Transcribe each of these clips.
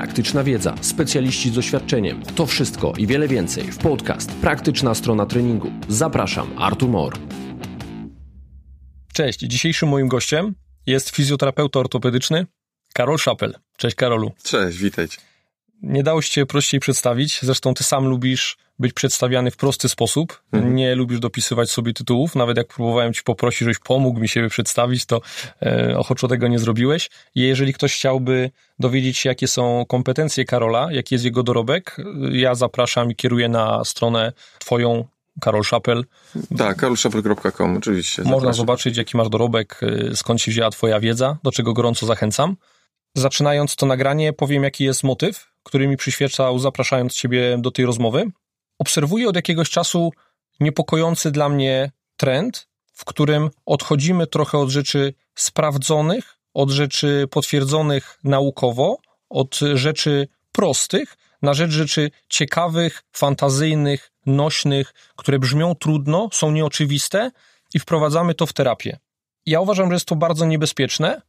praktyczna wiedza, specjaliści z doświadczeniem. To wszystko i wiele więcej w podcast Praktyczna strona treningu. Zapraszam, Artur Mor. Cześć, dzisiejszym moim gościem jest fizjoterapeuta ortopedyczny Karol Szapel. Cześć Karolu. Cześć, witajcie. Nie dało się prościej przedstawić, zresztą ty sam lubisz być przedstawiany w prosty sposób. Mhm. Nie lubisz dopisywać sobie tytułów. Nawet jak próbowałem ci poprosić, żebyś pomógł mi siebie przedstawić, to e, ochoczo tego nie zrobiłeś. I jeżeli ktoś chciałby dowiedzieć się, jakie są kompetencje Karola, jaki jest jego dorobek, ja zapraszam i kieruję na stronę twoją, Karol Szapel. Tak, karolszapel.com, oczywiście. Można zapraszam. zobaczyć, jaki masz dorobek, e, skąd się wzięła twoja wiedza, do czego gorąco zachęcam. Zaczynając to nagranie, powiem, jaki jest motyw, który mi przyświecał, zapraszając Ciebie do tej rozmowy. Obserwuję od jakiegoś czasu niepokojący dla mnie trend, w którym odchodzimy trochę od rzeczy sprawdzonych, od rzeczy potwierdzonych naukowo, od rzeczy prostych, na rzecz rzeczy ciekawych, fantazyjnych, nośnych, które brzmią trudno, są nieoczywiste i wprowadzamy to w terapię. Ja uważam, że jest to bardzo niebezpieczne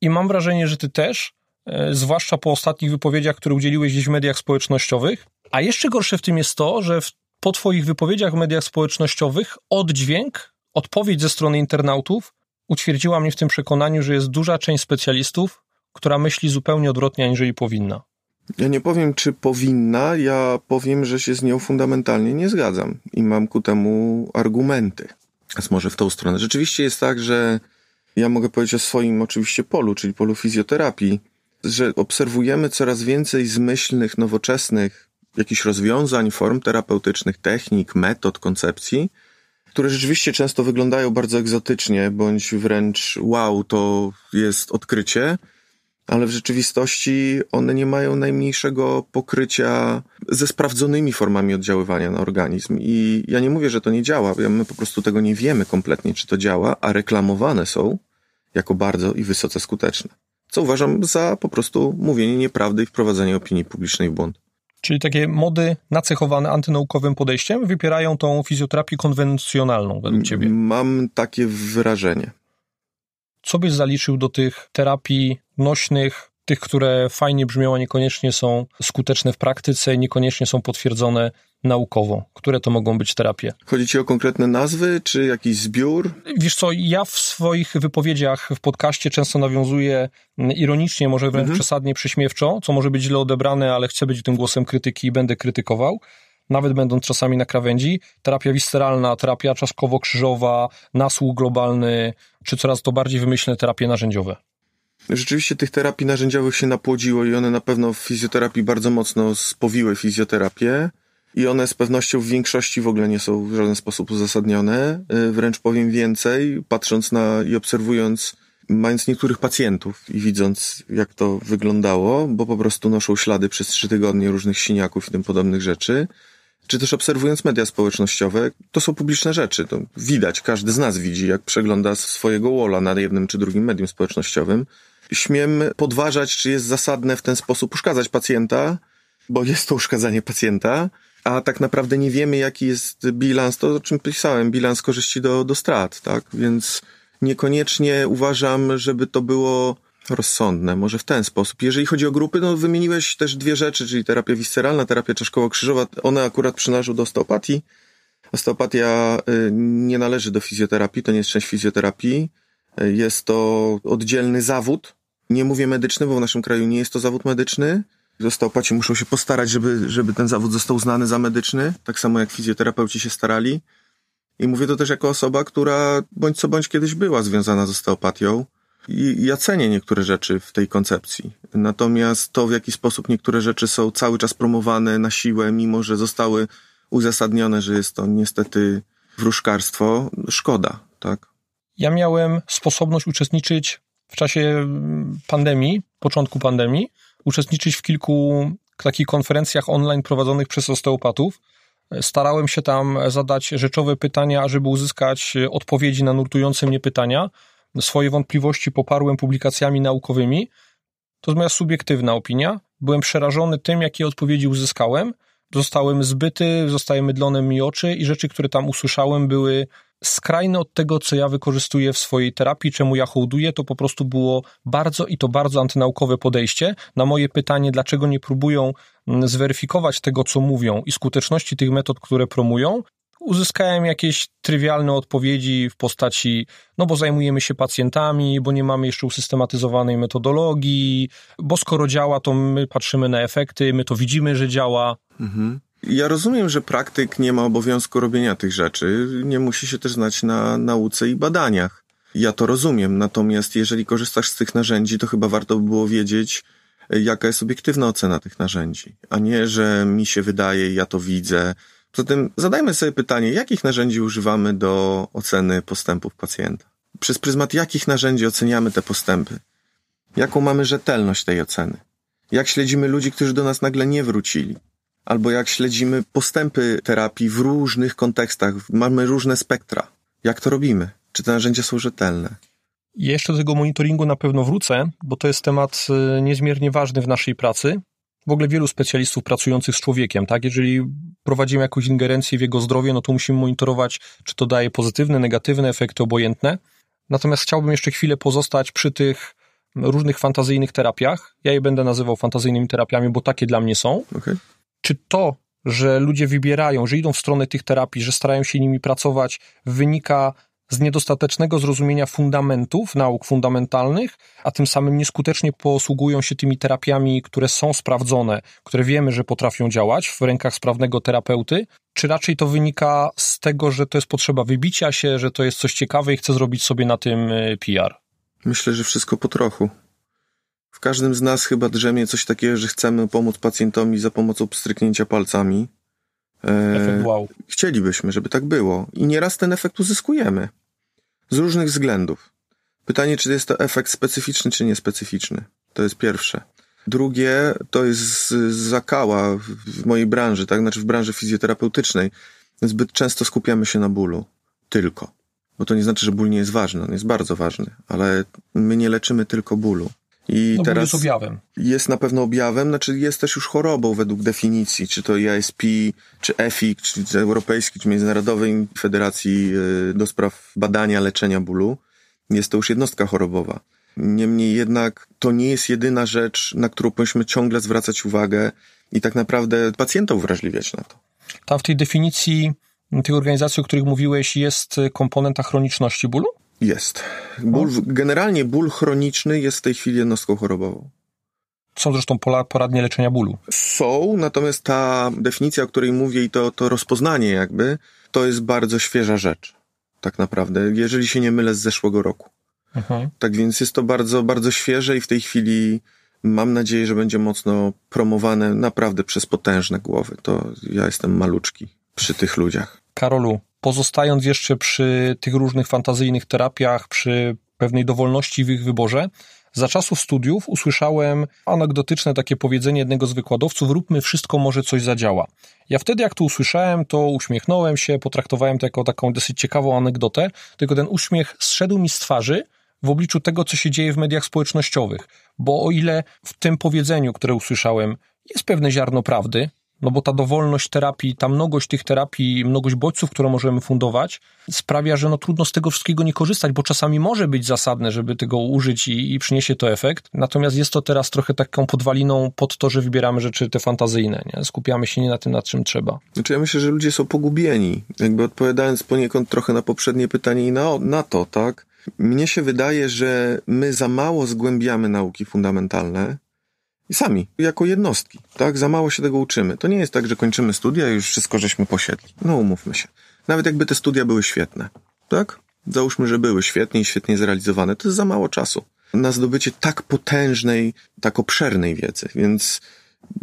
i mam wrażenie, że ty też, E, zwłaszcza po ostatnich wypowiedziach, które udzieliłeś gdzieś w mediach społecznościowych. A jeszcze gorsze w tym jest to, że w, po Twoich wypowiedziach w mediach społecznościowych oddźwięk, odpowiedź ze strony internautów utwierdziła mnie w tym przekonaniu, że jest duża część specjalistów, która myśli zupełnie odwrotnie, aniżeli powinna. Ja nie powiem, czy powinna, ja powiem, że się z nią fundamentalnie nie zgadzam i mam ku temu argumenty. Więc może w tą stronę. Rzeczywiście jest tak, że ja mogę powiedzieć o swoim oczywiście polu, czyli polu fizjoterapii że obserwujemy coraz więcej zmyślnych, nowoczesnych jakichś rozwiązań, form terapeutycznych, technik, metod, koncepcji, które rzeczywiście często wyglądają bardzo egzotycznie, bądź wręcz wow, to jest odkrycie, ale w rzeczywistości one nie mają najmniejszego pokrycia ze sprawdzonymi formami oddziaływania na organizm. I ja nie mówię, że to nie działa, my po prostu tego nie wiemy kompletnie, czy to działa, a reklamowane są jako bardzo i wysoce skuteczne co uważam za po prostu mówienie nieprawdy i wprowadzenie opinii publicznej w błąd. Czyli takie mody nacechowane antynaukowym podejściem wypierają tą fizjoterapię konwencjonalną według ciebie? Mam takie wrażenie. Co byś zaliczył do tych terapii nośnych, tych, które fajnie brzmią, a niekoniecznie są skuteczne w praktyce, niekoniecznie są potwierdzone naukowo? Które to mogą być terapie? Chodzi ci o konkretne nazwy, czy jakiś zbiór? Wiesz co, ja w swoich wypowiedziach w podcaście często nawiązuję mm, ironicznie, może wręcz mhm. przesadnie prześmiewczo, co może być źle odebrane, ale chcę być tym głosem krytyki i będę krytykował nawet będąc czasami na krawędzi, terapia visceralna, terapia czaszkowo-krzyżowa, nasłuch globalny, czy coraz to bardziej wymyślne terapie narzędziowe. Rzeczywiście tych terapii narzędziowych się napłodziło i one na pewno w fizjoterapii bardzo mocno spowiły fizjoterapię i one z pewnością w większości w ogóle nie są w żaden sposób uzasadnione. Y, wręcz powiem więcej, patrząc na i obserwując, mając niektórych pacjentów i widząc, jak to wyglądało, bo po prostu noszą ślady przez trzy tygodnie różnych siniaków i tym podobnych rzeczy, czy też obserwując media społecznościowe, to są publiczne rzeczy. To widać, każdy z nas widzi, jak przegląda swojego wola na jednym czy drugim medium społecznościowym. Śmiem podważać, czy jest zasadne w ten sposób uszkadzać pacjenta, bo jest to uszkadzanie pacjenta, a tak naprawdę nie wiemy, jaki jest bilans, to o czym pisałem, bilans korzyści do, do strat, tak? Więc niekoniecznie uważam, żeby to było rozsądne, może w ten sposób. Jeżeli chodzi o grupy, no wymieniłeś też dwie rzeczy, czyli terapia visceralna, terapia czaszkowo-krzyżowa, one akurat przynależą do osteopatii. Osteopatia y, nie należy do fizjoterapii, to nie jest część fizjoterapii. Jest to oddzielny zawód. Nie mówię medyczny, bo w naszym kraju nie jest to zawód medyczny. Osteopaci muszą się postarać, żeby, żeby ten zawód został uznany za medyczny, tak samo jak fizjoterapeuci się starali. I mówię to też jako osoba, która bądź co bądź kiedyś była związana z osteopatią. I ja cenię niektóre rzeczy w tej koncepcji. Natomiast to, w jaki sposób niektóre rzeczy są cały czas promowane na siłę, mimo że zostały uzasadnione, że jest to niestety wróżkarstwo, szkoda, tak? Ja miałem sposobność uczestniczyć w czasie pandemii, początku pandemii, uczestniczyć w kilku takich konferencjach online prowadzonych przez osteopatów. Starałem się tam zadać rzeczowe pytania, żeby uzyskać odpowiedzi na nurtujące mnie pytania. Swoje wątpliwości poparłem publikacjami naukowymi. To jest moja subiektywna opinia. Byłem przerażony tym, jakie odpowiedzi uzyskałem. Zostałem zbyty, zostały mydlone mi oczy i rzeczy, które tam usłyszałem, były skrajne od tego, co ja wykorzystuję w swojej terapii, czemu ja hołduję, to po prostu było bardzo i to bardzo antynaukowe podejście. Na moje pytanie, dlaczego nie próbują mm, zweryfikować tego, co mówią i skuteczności tych metod, które promują, uzyskałem jakieś trywialne odpowiedzi w postaci, no bo zajmujemy się pacjentami, bo nie mamy jeszcze usystematyzowanej metodologii, bo skoro działa, to my patrzymy na efekty, my to widzimy, że działa. Mhm. Ja rozumiem, że praktyk nie ma obowiązku robienia tych rzeczy, nie musi się też znać na nauce i badaniach. Ja to rozumiem, natomiast jeżeli korzystasz z tych narzędzi, to chyba warto by było wiedzieć, jaka jest obiektywna ocena tych narzędzi, a nie, że mi się wydaje, ja to widzę. Zatem zadajmy sobie pytanie, jakich narzędzi używamy do oceny postępów pacjenta? Przez pryzmat jakich narzędzi oceniamy te postępy? Jaką mamy rzetelność tej oceny? Jak śledzimy ludzi, którzy do nas nagle nie wrócili? Albo jak śledzimy postępy terapii w różnych kontekstach, mamy różne spektra. Jak to robimy? Czy te narzędzia są rzetelne? Jeszcze do tego monitoringu na pewno wrócę, bo to jest temat y, niezmiernie ważny w naszej pracy. W ogóle wielu specjalistów pracujących z człowiekiem, tak? Jeżeli prowadzimy jakąś ingerencję w jego zdrowie, no to musimy monitorować, czy to daje pozytywne, negatywne efekty, obojętne. Natomiast chciałbym jeszcze chwilę pozostać przy tych różnych fantazyjnych terapiach. Ja je będę nazywał fantazyjnymi terapiami, bo takie dla mnie są. Okay czy to, że ludzie wybierają, że idą w stronę tych terapii, że starają się nimi pracować, wynika z niedostatecznego zrozumienia fundamentów, nauk fundamentalnych, a tym samym nieskutecznie posługują się tymi terapiami, które są sprawdzone, które wiemy, że potrafią działać w rękach sprawnego terapeuty, czy raczej to wynika z tego, że to jest potrzeba wybicia się, że to jest coś ciekawe i chce zrobić sobie na tym y, PR? Myślę, że wszystko po trochu. W każdym z nas chyba drzemie coś takiego, że chcemy pomóc pacjentowi za pomocą pstryknięcia palcami. E, wow. Chcielibyśmy, żeby tak było. I nieraz ten efekt uzyskujemy. Z różnych względów. Pytanie, czy jest to efekt specyficzny, czy niespecyficzny. To jest pierwsze. Drugie, to jest zakała w mojej branży, tak? Znaczy w branży fizjoterapeutycznej. Zbyt często skupiamy się na bólu. Tylko. Bo to nie znaczy, że ból nie jest ważny. On jest bardzo ważny. Ale my nie leczymy tylko bólu. I no teraz jest objawem. Jest na pewno objawem, znaczy jest też już chorobą według definicji, czy to ISP, czy EFIC, czy Europejskiej, czy Międzynarodowej Federacji y, do spraw badania, leczenia bólu. Jest to już jednostka chorobowa. Niemniej jednak to nie jest jedyna rzecz, na którą powinniśmy ciągle zwracać uwagę i tak naprawdę pacjentów wrażliwiać na to. Tam w tej definicji tych organizacji, o których mówiłeś, jest komponenta chroniczności bólu? Jest. Ból, no. Generalnie ból chroniczny jest w tej chwili jednostką chorobową. Są zresztą poradnie leczenia bólu. Są, natomiast ta definicja, o której mówię i to, to rozpoznanie jakby, to jest bardzo świeża rzecz. Tak naprawdę, jeżeli się nie mylę z zeszłego roku. Mhm. Tak więc jest to bardzo, bardzo świeże i w tej chwili mam nadzieję, że będzie mocno promowane naprawdę przez potężne głowy. To ja jestem maluczki przy tych ludziach. Karolu, pozostając jeszcze przy tych różnych fantazyjnych terapiach, przy pewnej dowolności w ich wyborze, za czasów studiów usłyszałem anegdotyczne takie powiedzenie jednego z wykładowców: róbmy wszystko, może coś zadziała. Ja wtedy, jak to usłyszałem, to uśmiechnąłem się, potraktowałem to jako taką dosyć ciekawą anegdotę, tylko ten uśmiech zszedł mi z twarzy w obliczu tego, co się dzieje w mediach społecznościowych. Bo o ile w tym powiedzeniu, które usłyszałem, jest pewne ziarno prawdy, no bo ta dowolność terapii, ta mnogość tych terapii, mnogość bodźców, które możemy fundować, sprawia, że no trudno z tego wszystkiego nie korzystać, bo czasami może być zasadne, żeby tego użyć i, i przyniesie to efekt. Natomiast jest to teraz trochę taką podwaliną pod to, że wybieramy rzeczy te fantazyjne, nie? Skupiamy się nie na tym, nad czym trzeba. Znaczy ja myślę, że ludzie są pogubieni. Jakby odpowiadając poniekąd trochę na poprzednie pytanie i na, na to, tak? Mnie się wydaje, że my za mało zgłębiamy nauki fundamentalne, i sami, jako jednostki, tak? Za mało się tego uczymy. To nie jest tak, że kończymy studia i już wszystko żeśmy posiedli. No umówmy się. Nawet jakby te studia były świetne, tak? Załóżmy, że były świetnie i świetnie zrealizowane. To jest za mało czasu na zdobycie tak potężnej, tak obszernej wiedzy. Więc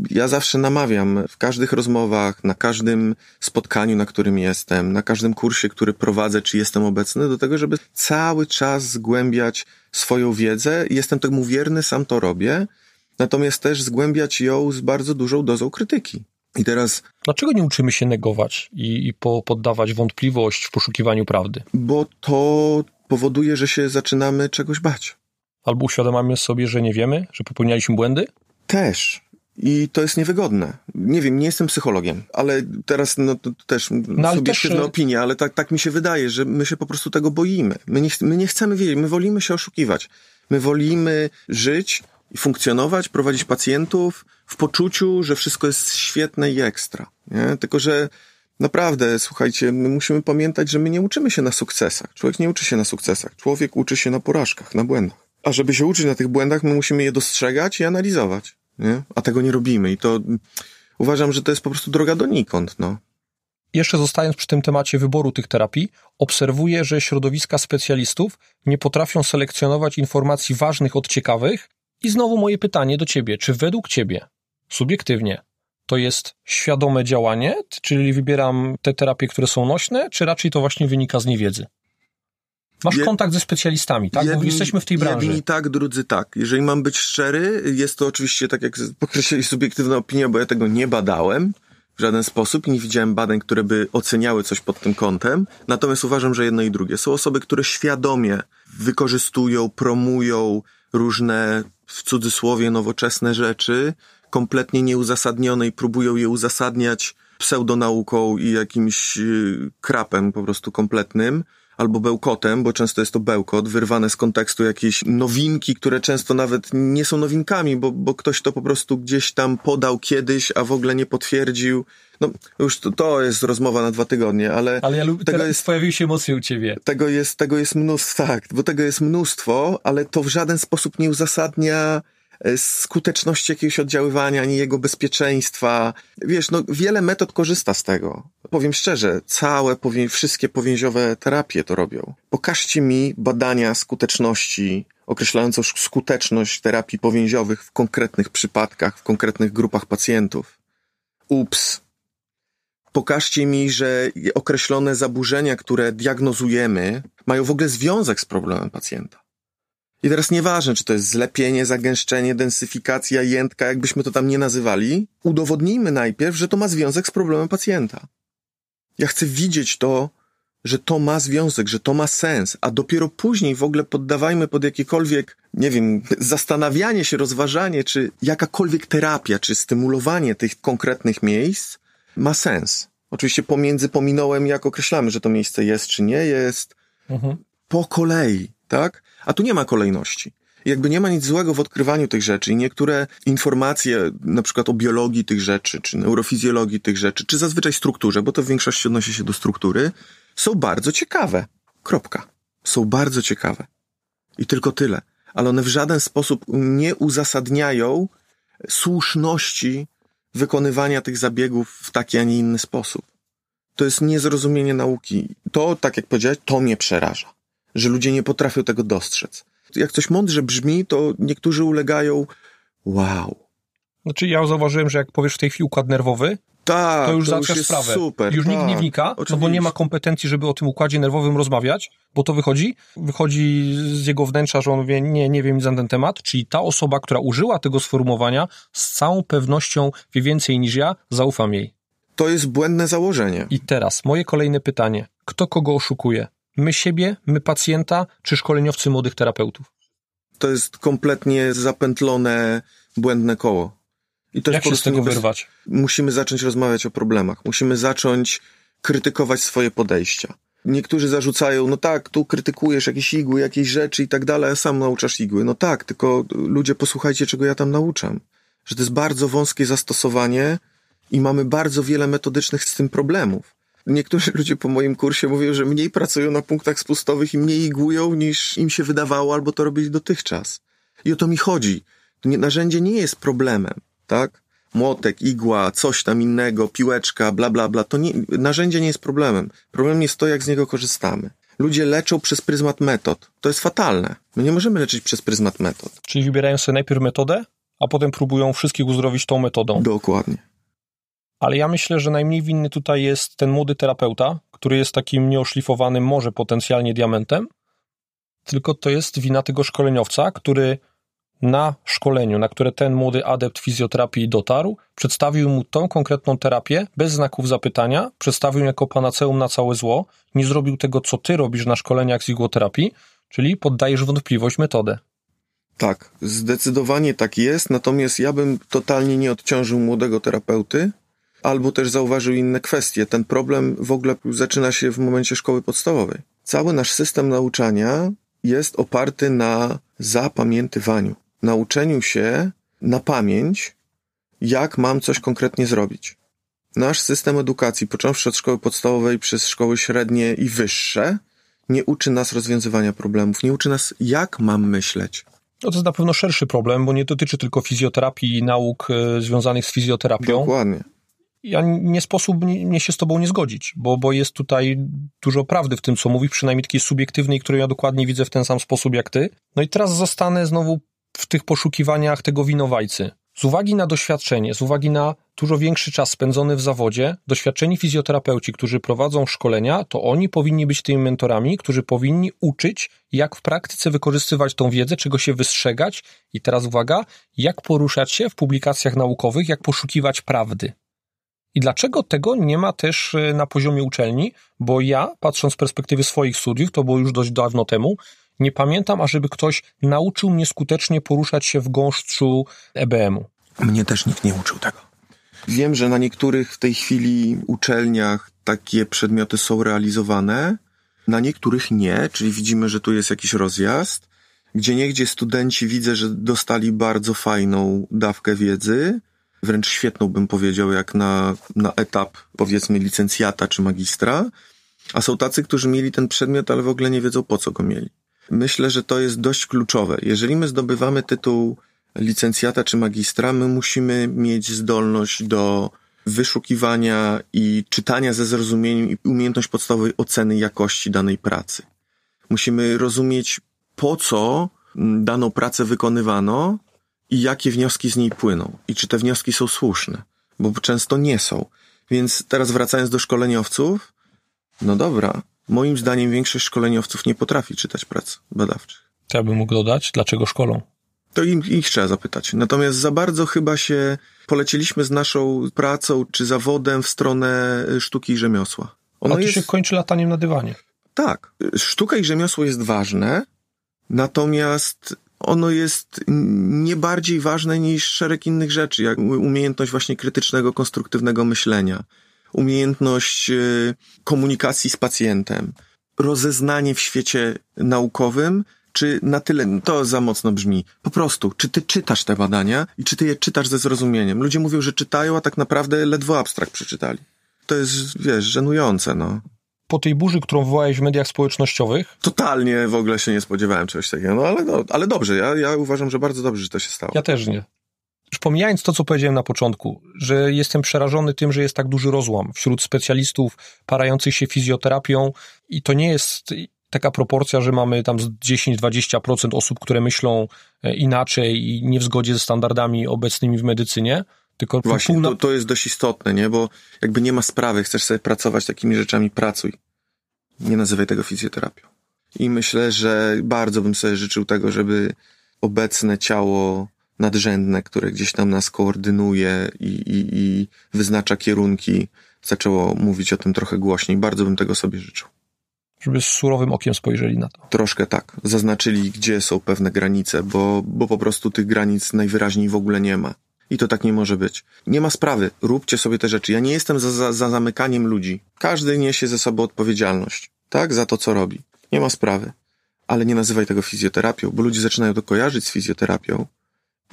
ja zawsze namawiam w każdych rozmowach, na każdym spotkaniu, na którym jestem, na każdym kursie, który prowadzę, czy jestem obecny, do tego, żeby cały czas zgłębiać swoją wiedzę. Jestem temu wierny, sam to robię natomiast też zgłębiać ją z bardzo dużą dozą krytyki. I teraz. Dlaczego nie uczymy się negować i, i po, poddawać wątpliwość w poszukiwaniu prawdy? Bo to powoduje, że się zaczynamy czegoś bać. Albo uświadamiamy sobie, że nie wiemy, że popełnialiśmy błędy? Też. I to jest niewygodne. Nie wiem, nie jestem psychologiem, ale teraz no, to też no, subiektywna też... opinia, ale tak, tak mi się wydaje, że my się po prostu tego boimy. My nie, my nie chcemy wiedzieć, my wolimy się oszukiwać. My wolimy żyć i funkcjonować, prowadzić pacjentów w poczuciu, że wszystko jest świetne i ekstra. Nie? Tylko, że naprawdę, słuchajcie, my musimy pamiętać, że my nie uczymy się na sukcesach. Człowiek nie uczy się na sukcesach. Człowiek uczy się na porażkach, na błędach. A żeby się uczyć na tych błędach, my musimy je dostrzegać i analizować. Nie? A tego nie robimy. I to uważam, że to jest po prostu droga donikąd. No. Jeszcze zostając przy tym temacie wyboru tych terapii, obserwuję, że środowiska specjalistów nie potrafią selekcjonować informacji ważnych od ciekawych. I znowu moje pytanie do ciebie: czy według ciebie, subiektywnie, to jest świadome działanie, czyli wybieram te terapie, które są nośne, czy raczej to właśnie wynika z niewiedzy? Masz Je, kontakt ze specjalistami, tak? Jedni, Bo jesteśmy w tej branży. Jedni tak, drudzy tak. Jeżeli mam być szczery, jest to oczywiście, tak jak podkreślili, subiektywna opinia, bo ja tego nie badałem w żaden sposób i nie widziałem badań, które by oceniały coś pod tym kątem. Natomiast uważam, że jedno i drugie. Są osoby, które świadomie wykorzystują, promują różne, w cudzysłowie, nowoczesne rzeczy, kompletnie nieuzasadnione i próbują je uzasadniać pseudonauką i jakimś y, krapem po prostu kompletnym albo bełkotem, bo często jest to bełkot, wyrwane z kontekstu jakieś nowinki, które często nawet nie są nowinkami, bo, bo ktoś to po prostu gdzieś tam podał kiedyś, a w ogóle nie potwierdził. No, już to, to jest rozmowa na dwa tygodnie, ale... Ale ja lubię, tego jest, pojawił się emocje u ciebie. Tego jest, tego jest mnóstwo, tak, bo tego jest mnóstwo, ale to w żaden sposób nie uzasadnia skuteczności jakiegoś oddziaływania, ani jego bezpieczeństwa. Wiesz, no wiele metod korzysta z tego. Powiem szczerze, całe, powię, wszystkie powięziowe terapie to robią. Pokażcie mi badania skuteczności określające skuteczność terapii powięziowych w konkretnych przypadkach, w konkretnych grupach pacjentów. Ups. Pokażcie mi, że określone zaburzenia, które diagnozujemy, mają w ogóle związek z problemem pacjenta. I teraz nieważne, czy to jest zlepienie, zagęszczenie, densyfikacja, jętka, jakbyśmy to tam nie nazywali, udowodnijmy najpierw, że to ma związek z problemem pacjenta. Ja chcę widzieć to, że to ma związek, że to ma sens, a dopiero później w ogóle poddawajmy pod jakiekolwiek, nie wiem, zastanawianie się, rozważanie, czy jakakolwiek terapia, czy stymulowanie tych konkretnych miejsc ma sens. Oczywiście pomiędzy pominąłem, jak określamy, że to miejsce jest, czy nie jest. Mhm. Po kolei, tak? A tu nie ma kolejności. Jakby nie ma nic złego w odkrywaniu tych rzeczy i niektóre informacje, na przykład o biologii tych rzeczy, czy neurofizjologii tych rzeczy, czy zazwyczaj strukturze, bo to w większości odnosi się do struktury, są bardzo ciekawe. Kropka. Są bardzo ciekawe. I tylko tyle. Ale one w żaden sposób nie uzasadniają słuszności wykonywania tych zabiegów w taki, a nie inny sposób. To jest niezrozumienie nauki. To, tak jak powiedziałeś, to mnie przeraża że ludzie nie potrafią tego dostrzec. Jak coś mądrze brzmi, to niektórzy ulegają wow. Znaczy ja zauważyłem, że jak powiesz w tej chwili układ nerwowy, tak, to już zaczyna sprawę. Super, już tak, nikt nie wnika, oczywiście. no bo nie ma kompetencji, żeby o tym układzie nerwowym rozmawiać, bo to wychodzi, wychodzi z jego wnętrza, że on wie, nie, nie wiem nic na ten temat, czyli ta osoba, która użyła tego sformułowania, z całą pewnością wie więcej niż ja, zaufam jej. To jest błędne założenie. I teraz moje kolejne pytanie. Kto kogo oszukuje? My siebie, my pacjenta, czy szkoleniowcy młodych terapeutów? To jest kompletnie zapętlone, błędne koło. I to Jak się z tego wyrwać? Musimy zacząć rozmawiać o problemach. Musimy zacząć krytykować swoje podejścia. Niektórzy zarzucają, no tak, tu krytykujesz jakieś igły, jakieś rzeczy i tak dalej, a sam nauczasz igły. No tak, tylko ludzie posłuchajcie, czego ja tam nauczam. Że to jest bardzo wąskie zastosowanie i mamy bardzo wiele metodycznych z tym problemów. Niektórzy ludzie po moim kursie mówią, że mniej pracują na punktach spustowych i mniej igłują niż im się wydawało albo to robili dotychczas. I o to mi chodzi. Narzędzie nie jest problemem, tak? Młotek, igła, coś tam innego, piłeczka, bla, bla, bla. To nie, narzędzie nie jest problemem. Problem jest to, jak z niego korzystamy. Ludzie leczą przez pryzmat metod. To jest fatalne. My nie możemy leczyć przez pryzmat metod. Czyli wybierają sobie najpierw metodę, a potem próbują wszystkich uzdrowić tą metodą. Dokładnie ale ja myślę, że najmniej winny tutaj jest ten młody terapeuta, który jest takim nieoszlifowanym może potencjalnie diamentem, tylko to jest wina tego szkoleniowca, który na szkoleniu, na które ten młody adept fizjoterapii dotarł, przedstawił mu tą konkretną terapię bez znaków zapytania, przedstawił jako panaceum na całe zło, nie zrobił tego, co ty robisz na szkoleniach z igłoterapii, czyli poddajesz wątpliwość metodę. Tak, zdecydowanie tak jest, natomiast ja bym totalnie nie odciążył młodego terapeuty, albo też zauważył inne kwestie. Ten problem w ogóle zaczyna się w momencie szkoły podstawowej. Cały nasz system nauczania jest oparty na zapamiętywaniu, nauczeniu się na pamięć, jak mam coś konkretnie zrobić. Nasz system edukacji, począwszy od szkoły podstawowej przez szkoły średnie i wyższe, nie uczy nas rozwiązywania problemów, nie uczy nas, jak mam myśleć. No to jest na pewno szerszy problem, bo nie dotyczy tylko fizjoterapii i nauk e, związanych z fizjoterapią. Dokładnie. Ja nie sposób mnie się z tobą nie zgodzić, bo, bo jest tutaj dużo prawdy w tym, co mówisz, przynajmniej takiej subiektywnej, którą ja dokładnie widzę w ten sam sposób jak ty. No i teraz zostanę znowu w tych poszukiwaniach tego winowajcy. Z uwagi na doświadczenie, z uwagi na dużo większy czas spędzony w zawodzie, doświadczeni fizjoterapeuci, którzy prowadzą szkolenia, to oni powinni być tymi mentorami, którzy powinni uczyć, jak w praktyce wykorzystywać tą wiedzę, czego się wystrzegać i teraz uwaga, jak poruszać się w publikacjach naukowych, jak poszukiwać prawdy. I dlaczego tego nie ma też e, na poziomie uczelni? Bo ja, patrząc z perspektywy swoich studiów, to było już dość dawno temu, nie pamiętam, ażeby ktoś nauczył mnie skutecznie poruszać się w gąszczu EBM-u. Mnie też nikt nie uczył tego. Wiem, że na niektórych w tej chwili uczelniach takie przedmioty są realizowane, na niektórych nie, czyli widzimy, że tu jest jakiś rozjazd. Gdzie niegdzie studenci widzę, że dostali bardzo fajną dawkę wiedzy, wręcz świetną bym powiedział, jak na, na etap powiedzmy licencjata czy magistra, a są tacy, którzy mieli ten przedmiot, ale w ogóle nie wiedzą po co go mieli. Myślę, że to jest dość kluczowe. Jeżeli my zdobywamy tytuł licencjata czy magistra, my musimy mieć zdolność do wyszukiwania i czytania ze zrozumieniem i umiejętność podstawowej oceny jakości danej pracy. Musimy rozumieć, po co daną pracę wykonywano i jakie wnioski z niej płyną i czy te wnioski są słuszne, bo często nie są. Więc teraz wracając do szkoleniowców, no dobra, moim zdaniem większość szkoleniowców nie potrafi czytać prac badawczych. To ja bym mógł dodać, dlaczego szkolą? To im, ich trzeba zapytać. Natomiast za bardzo chyba się polecieliśmy z naszą pracą czy zawodem w stronę sztuki i rzemiosła. Ono A to jest... się kończy lataniem na dywanie. Tak. Sztuka i rzemiosło jest ważne, natomiast ono jest nie bardziej ważne niż szereg innych rzeczy, jak umiejętność właśnie krytycznego, konstruktywnego myślenia, umiejętność y, komunikacji z pacjentem, rozeznanie w świecie naukowym, czy na tyle, to za mocno brzmi, po prostu, czy ty czytasz te badania i czy ty je czytasz ze zrozumieniem. Ludzie mówią, że czytają, a tak naprawdę ledwo abstrakt przeczytali. To jest, wiesz, żenujące, no po tej burzy, którą wywołałeś w mediach społecznościowych. Totalnie w ogóle się nie spodziewałem czegoś takiego, no ale, no, ale dobrze, ja, ja uważam, że bardzo dobrze, że to się stało. Ja też nie. Już pomijając to, co powiedziałem na początku, że jestem przerażony tym, że jest tak duży rozłam wśród specjalistów parających się fizjoterapią i to nie jest taka proporcja, że mamy tam 10-20% osób, które myślą e, inaczej i nie w zgodzie ze standardami obecnymi w medycynie, tylko Właśnie, to, to jest dość istotne, nie? Bo jakby nie ma sprawy, chcesz sobie pracować takimi rzeczami, pracuj. Nie nazywaj tego fizjoterapią. I myślę, że bardzo bym sobie życzył tego, żeby obecne ciało nadrzędne, które gdzieś tam nas koordynuje i, i, i wyznacza kierunki, zaczęło mówić o tym trochę głośniej. Bardzo bym tego sobie życzył. Żeby z surowym okiem spojrzeli na to. Troszkę tak. Zaznaczyli, gdzie są pewne granice, bo, bo po prostu tych granic najwyraźniej w ogóle nie ma. I to tak nie może być. Nie ma sprawy, róbcie sobie te rzeczy. Ja nie jestem za, za, za zamykaniem ludzi. Każdy niesie ze sobą odpowiedzialność, tak, za to, co robi. Nie ma sprawy. Ale nie nazywaj tego fizjoterapią, bo ludzie zaczynają to kojarzyć z fizjoterapią.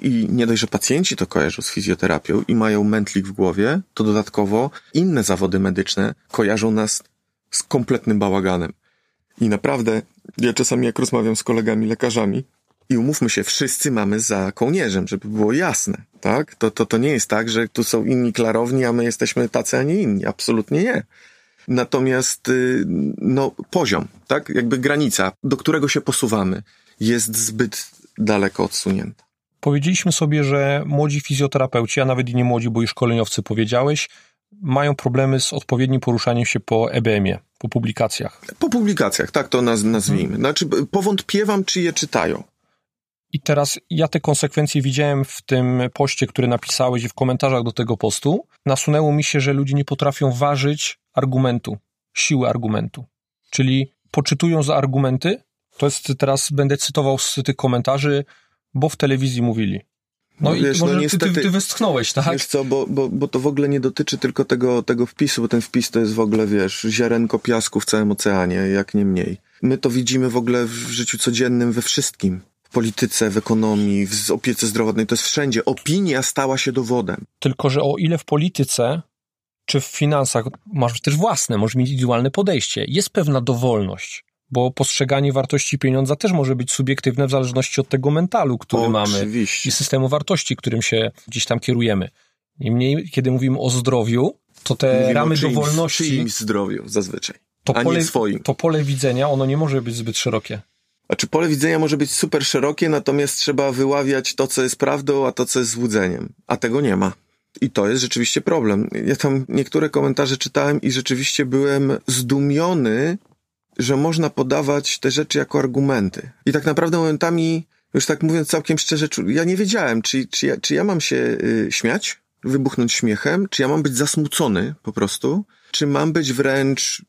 I nie dość, że pacjenci to kojarzą z fizjoterapią i mają mętlik w głowie, to dodatkowo inne zawody medyczne kojarzą nas z kompletnym bałaganem. I naprawdę, ja czasami jak rozmawiam z kolegami lekarzami, i umówmy się, wszyscy mamy za kołnierzem, żeby było jasne, tak? To, to, to nie jest tak, że tu są inni klarowni, a my jesteśmy tacy, a nie inni. Absolutnie nie. Natomiast, y, no, poziom, tak? Jakby granica, do którego się posuwamy, jest zbyt daleko odsunięta. Powiedzieliśmy sobie, że młodzi fizjoterapeuci, a nawet i nie młodzi, bo i szkoleniowcy powiedziałeś, mają problemy z odpowiednim poruszaniem się po EBM-ie, po publikacjach. Po publikacjach, tak to naz nazwijmy. Znaczy, powątpiewam, czy je czytają. I teraz ja te konsekwencje widziałem w tym poście, który napisałeś i w komentarzach do tego postu. Nasunęło mi się, że ludzie nie potrafią ważyć argumentu, siły argumentu. Czyli poczytują za argumenty. To jest teraz, będę cytował z tych komentarzy, bo w telewizji mówili. No, No i wiesz, no może ty, niestety- ty, ty westchnąłeś, tak? Wiesz co, bo, bo, bo to w ogóle nie dotyczy tylko tego, tego wpisu, bo ten wpis to jest w ogóle, wiesz, ziarenko piasku w całym oceanie, jak nie mniej. My to widzimy w ogóle w życiu codziennym we wszystkim. Polityce, w ekonomii, w opiece zdrowotnej, to jest wszędzie. Opinia stała się dowodem. Tylko, że o ile w polityce czy w finansach masz też własne, możesz mieć indywidualne podejście, jest pewna dowolność, bo postrzeganie wartości pieniądza też może być subiektywne w zależności od tego mentalu, który mamy Oczywiście. i systemu wartości, którym się gdzieś tam kierujemy. Niemniej, kiedy mówimy o zdrowiu, to te Mówimy ramy czyimś, dowolności, czyimś zdrowiu zazwyczaj, to a pole, nie swoim. to pole widzenia, ono nie może być zbyt szerokie. Znaczy pole widzenia może być super szerokie, natomiast trzeba wyławiać to, co jest prawdą, a to, co jest złudzeniem. A tego nie ma. I to jest rzeczywiście problem. Ja tam niektóre komentarze czytałem i rzeczywiście byłem zdumiony, że można podawać te rzeczy jako argumenty. I tak naprawdę momentami, już tak mówiąc całkiem szczerze, ja nie wiedziałem, czy, czy, ja, czy ja mam się y, śmiać, wybuchnąć śmiechem, czy ja mam być zasmucony po prostu, czy mam być wręcz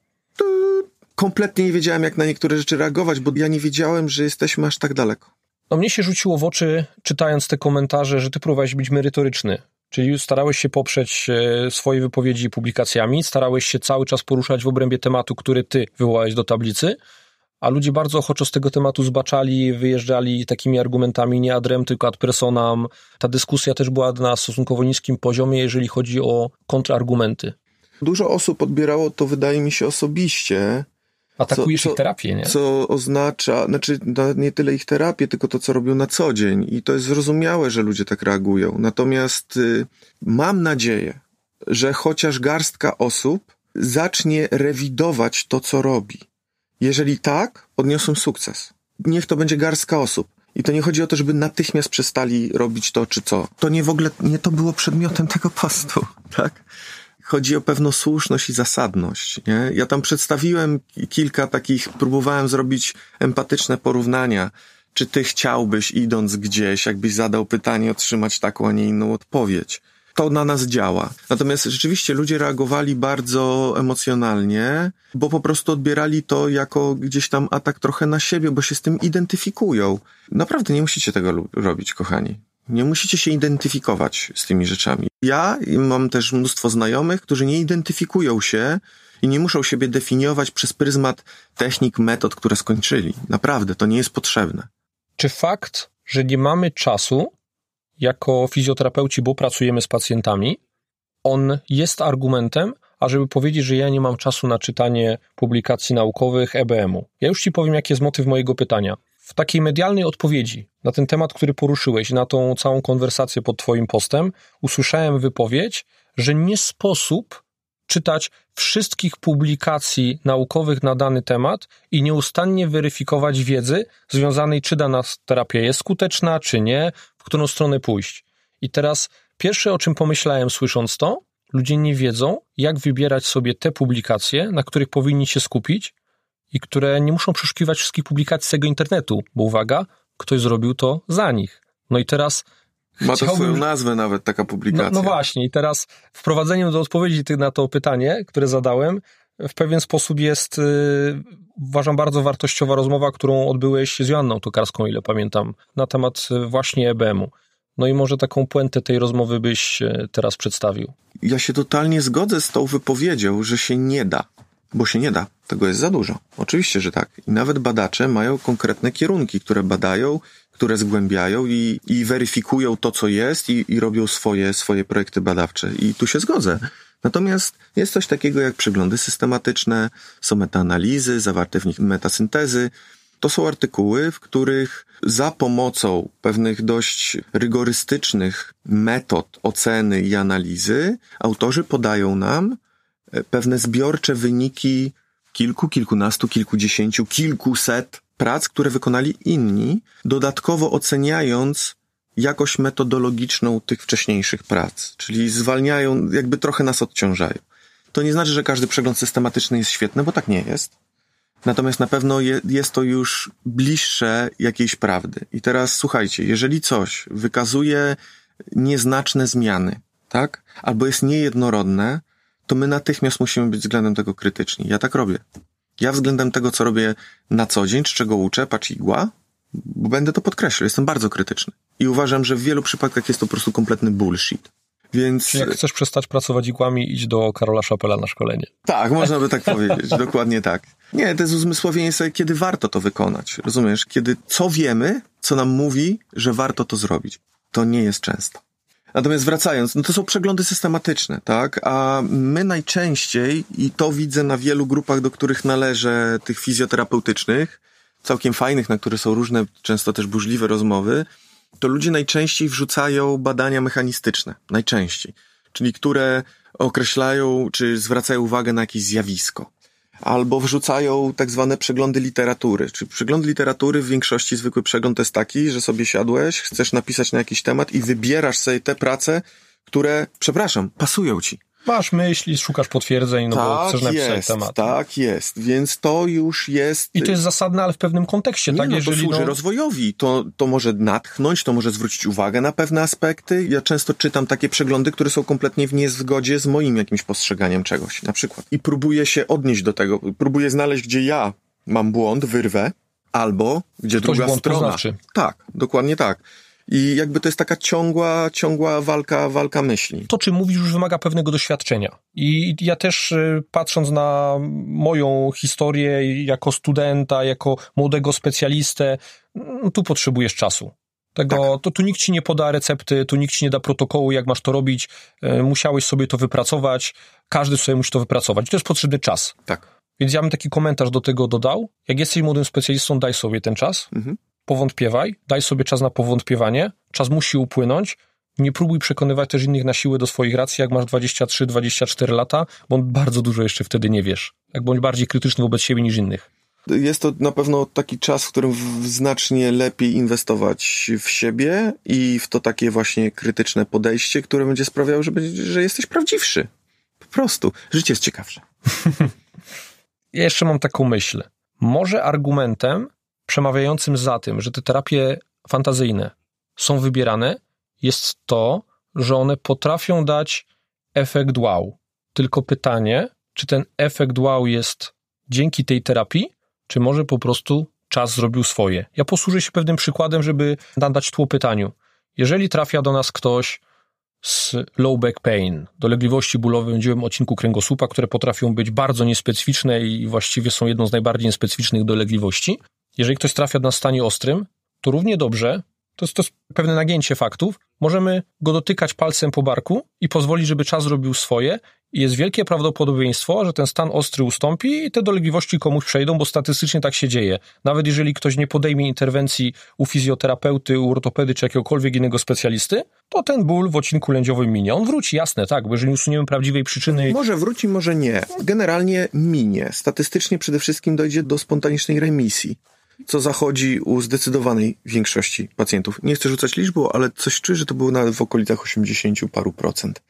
kompletnie nie wiedziałem, jak na niektóre rzeczy reagować, bo ja nie wiedziałem, że jesteśmy aż tak daleko. No mnie się rzuciło w oczy, czytając te komentarze, że ty próbowałeś być merytoryczny. Czyli starałeś się poprzeć e, swoje wypowiedzi publikacjami, starałeś się cały czas poruszać w obrębie tematu, który ty wywołałeś do tablicy, a ludzie bardzo ochoczo z tego tematu zbaczali, wyjeżdżali takimi argumentami nie ad rem, tylko ad personam. Ta dyskusja też była na stosunkowo niskim poziomie, jeżeli chodzi o kontrargumenty. Dużo osób odbierało to, wydaje mi się, osobiście, Atakujesz Co- ich terapię, nie? co oznacza, znaczy nawet nie tyle ich terapię, tylko to, co robią na co dzień. I to jest zrozumiałe, że ludzie tak reagują. Natomiast y, mam nadzieję, że chociaż garstka osób zacznie rewidować to, co robi. Jeżeli tak, odniosą sukces. Niech to będzie garstka osób. I to nie chodzi o to, żeby natychmiast przestali robić to czy co. To nie w ogóle, nie to było przedmiotem tego postu, tak? Chodzi o pewną słuszność i zasadność, nie? Ja tam przedstawiłem ki- kilka takich, próbowałem zrobić empatyczne porównania. Czy ty chciałbyś, idąc gdzieś, jakbyś zadał pytanie, otrzymać taką, a nie inną odpowiedź? To na nas działa. Natomiast rzeczywiście ludzie reagowali bardzo emocjonalnie, bo po prostu odbierali to jako gdzieś tam atak trochę na siebie, bo się z tym identyfikują. Naprawdę nie musicie tego robić, kochani. Nie musicie się identyfikować z tymi rzeczami. Ja mam też mnóstwo znajomych, którzy nie identyfikują się i nie muszą siebie definiować przez pryzmat technik, metod, które skończyli. Naprawdę, to nie jest potrzebne. Czy fakt, że nie mamy czasu jako fizjoterapeuci, bo pracujemy z pacjentami, on jest argumentem, ażeby powiedzieć, że ja nie mam czasu na czytanie publikacji naukowych EBM-u. Ja już ci powiem, jaki jest motyw mojego pytania. W takiej medialnej odpowiedzi na ten temat, który poruszyłeś, na tą całą konwersację pod twoim postem, usłyszałem wypowiedź, że nie sposób czytać wszystkich publikacji naukowych na dany temat i nieustannie weryfikować wiedzy związanej, czy dana terapia jest skuteczna, czy nie, w którą stronę pójść. I teraz pierwsze, o czym pomyślałem słysząc to, ludzie nie wiedzą, jak wybierać sobie te publikacje, na których powinni się skupić i które nie muszą przeszukiwać wszystkich publikacji z tego internetu, bo uwaga, ktoś zrobił to za nich. No i teraz Ma to swoją nazwę nawet, taka no, publikacja. no właśnie, i teraz wprowadzeniem do odpowiedzi na to pytanie, które zadałem, w pewien sposób jest, yy, uważam, bardzo wartościowa rozmowa, którą odbyłeś z Joanną Tokarską, ile pamiętam, na temat y, właśnie EBM-u. No i może taką puentę tej rozmowy byś y, teraz przedstawił. Ja się totalnie zgodzę z tą wypowiedzią, że się nie da. Bo się nie da. Tego jest za dużo. Oczywiście, że tak. I nawet badacze mają konkretne kierunki, które badają, które zgłębiają i, i weryfikują to, co jest i, i robią swoje, swoje projekty badawcze. I tu się zgodzę. Natomiast jest coś takiego jak przeglądy systematyczne, są metaanalizy, zawarte w nich metasyntezy. To są artykuły, w których za pomocą pewnych dość rygorystycznych metod oceny i analizy autorzy podają nam pewne zbiorcze wyniki kilku, kilkunastu, kilkudziesięciu, kilkuset prac, które wykonali inni, dodatkowo oceniając jakość metodologiczną tych wcześniejszych prac, czyli zwalniają, jakby trochę nas odciążają. To nie znaczy, że każdy przegląd systematyczny jest świetny, bo tak nie jest. Natomiast na pewno je, jest to już bliższe jakiejś prawdy. I teraz słuchajcie, jeżeli coś wykazuje nieznaczne zmiany, tak? Albo jest niejednorodne, to my natychmiast musimy być względem tego krytyczni. Ja tak robię. Ja względem tego, co robię na co dzień, czy czego uczę, patrz igła, Bo będę to podkreślał, jestem bardzo krytyczny. I uważam, że w wielu przypadkach jest to po prostu kompletny bullshit. Więc... Czyli jak chcesz przestać pracować igłami, idź do Karola Szapela na szkolenie. Tak, można by tak powiedzieć, dokładnie tak. Nie, to jest uzmysłowienie sobie, kiedy warto to wykonać. Rozumiesz? Kiedy co wiemy, co nam mówi, że warto to zrobić. To nie jest często. Natomiast wracając, no to są przeglądy systematyczne, tak? A my najczęściej, i to widzę na wielu grupach, do których należę, tych fizjoterapeutycznych, całkiem fajnych, na które są różne, często też burzliwe rozmowy, to ludzie najczęściej wrzucają badania mechanistyczne. Najczęściej. Czyli które określają, czy zwracają uwagę na jakieś zjawisko. Albo wrzucają tak zwane przeglądy literatury. Czyli przegląd literatury w większości zwykły przegląd jest taki, że sobie siadłeś, chcesz napisać na jakiś temat i wybierasz sobie te prace, które, przepraszam, pasują ci. Masz myśli, szukasz potwierdzeń, no tak bo chcesz napisać jest, temat. Tak jest, więc to już jest... I to jest zasadne, ale w pewnym kontekście, nie, tak? No, Jeżeli, to służy no... rozwojowi, to, to może natchnąć, to może zwrócić uwagę na pewne aspekty. Ja często czytam takie przeglądy, które są kompletnie w niezgodzie z moim jakimś postrzeganiem czegoś, na przykład. I próbuję się odnieść do tego, próbuję znaleźć, gdzie ja mam błąd, wyrwę, albo gdzie Ktoś druga błąd strona. poznawczy. Tak, dokładnie tak. I jakby to jest taka ciągła, ciągła walka, walka myśli. to, czym mówisz, już wymaga pewnego doświadczenia. I ja też y, patrząc na moją historię jako studenta, jako młodego specjalistę, no, tu potrzebujesz czasu. Tego, Tak. to tu nikt ci nie poda recepty, tu nikt ci nie da protokołu, jak masz to robić. Y, Musiałeś sobie to wypracować. Każdy sobie musi to wypracować. To jest potrzebny czas. Tak. Więc ja bym taki komentarz do tego dodał. Jak jesteś młodym specjalistą, daj sobie ten czas. Mhm. Powątpiewaj, daj sobie czas na powątpiewanie. Czas musi upłynąć. Nie próbuj przekonywać też innych na siłę do swoich racji, jak masz 23-24 lata, bo bardzo dużo jeszcze wtedy nie wiesz. Jak bądź bardziej krytyczny wobec siebie niż innych. Jest to na pewno taki czas, w którym znacznie lepiej inwestować w siebie i w to takie właśnie krytyczne podejście, które będzie sprawiało, że, będzie, że jesteś prawdziwszy. Po prostu. Życie jest ciekawsze. Ja jeszcze mam taką myśl. Może argumentem przemawiającym za tym, że te terapie fantazyjne są wybierane, jest to, że one potrafią dać efekt wow. Tylko pytanie, czy ten efekt wow jest dzięki tej terapii, czy może po prostu czas zrobił swoje. Ja posłużę się pewnym przykładem, żeby nadać tło pytaniu. Jeżeli trafia do nas ktoś z low back pain, dolegliwości bólowe dziwym odcinku kręgosłupa, które potrafią być bardzo niespecyficzne i właściwie są jedną z najbardziej niespecyficznych dolegliwości. Jeżeli ktoś trafia na stanie ostrym, to równie dobrze, to jest, to jest pewne nagięcie faktów, możemy go dotykać palcem po barku i pozwolić, żeby czas robił swoje i jest wielkie prawdopodobieństwo, że ten stan ostry ustąpi i te dolegliwości komuś przejdą, bo statystycznie tak się dzieje. Nawet jeżeli ktoś nie podejmie interwencji u fizjoterapeuty, u ortopedy czy jakiegokolwiek innego specjalisty, to ten ból w odcinku lędziowym minie. On wróci, jasne, tak, bo jeżeli usuniemy prawdziwej przyczyny... Może wróci, może nie. Generalnie minie. Statystycznie przede wszystkim dojdzie do spontanicznej remisji, co zachodzi u zdecydowanej większości pacjentów. Nie chcę rzucać liczbą, ale coś czuję, że to było nawet w okolicach 80 paru procent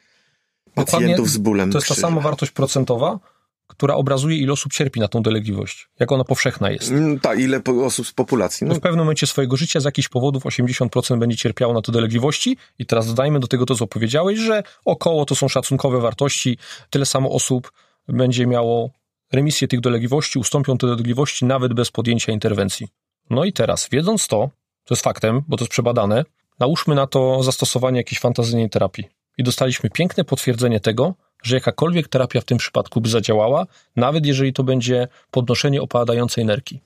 pacjentów Dokładnie z bólem To jest ta krzyża. sama wartość procentowa, która obrazuje, ile osób cierpi na tą dolegliwość, jak ona powszechna jest. Mm, Tak, ile osób z populacji? No, w pewnym momencie swojego życia z jakichś powodów 80% będzie cierpiało na te dolegliwości i teraz dodajmy do tego to, co powiedziałeś, że około to są szacunkowe wartości, tyle samo osób będzie miało remisję tych dolegliwości, ustąpią te dolegliwości nawet bez podjęcia interwencji. No i teraz, wiedząc to, to jest faktem, bo to jest przebadane, nałóżmy na to zastosowanie jakiejś fantazyjnej terapii. I dostaliśmy piękne potwierdzenie tego, że jakakolwiek terapia w tym przypadku by zadziałała, nawet jeżeli to będzie podnoszenie opadającej nerki.